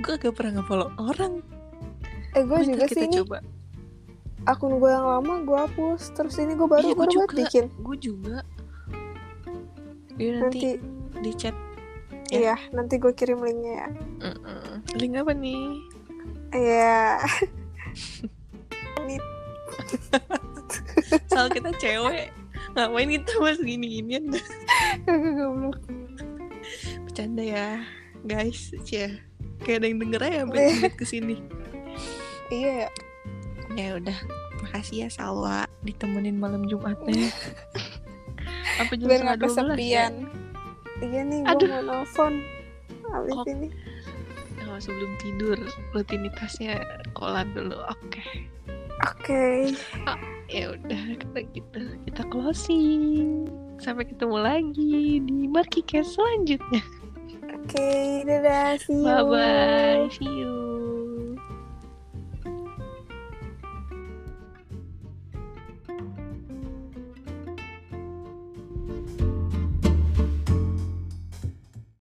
gue gak pernah nge-follow orang. Eh gue juga kita sih. ini coba akun gue yang lama gue hapus. Terus ini gue baru Iya, baru banget juga. bikin gue juga. Yaudah nanti, nanti di chat ya. iya nanti gue kirim linknya ya. Mm-mm. link apa nih? Iya. Soal kita cewek. Ngapain kita mas gini-ginian? Goblok. Bercanda ya guys. Ya kayak ada yang denger aja sampai ke sini iya. ya ya udah makasih ya Salwa ditemenin malam Jumatnya. Apa jam setengah 12 ya? kesepian. Iya nih gue mau nelfon. Abis Oh. ini. Oh, sebelum tidur rutinitasnya kolan dulu oke. Oke. Ya udah kita gitu kita closing. Sampai ketemu lagi di Markicast selanjutnya. Oke dadah see you. Bye bye see you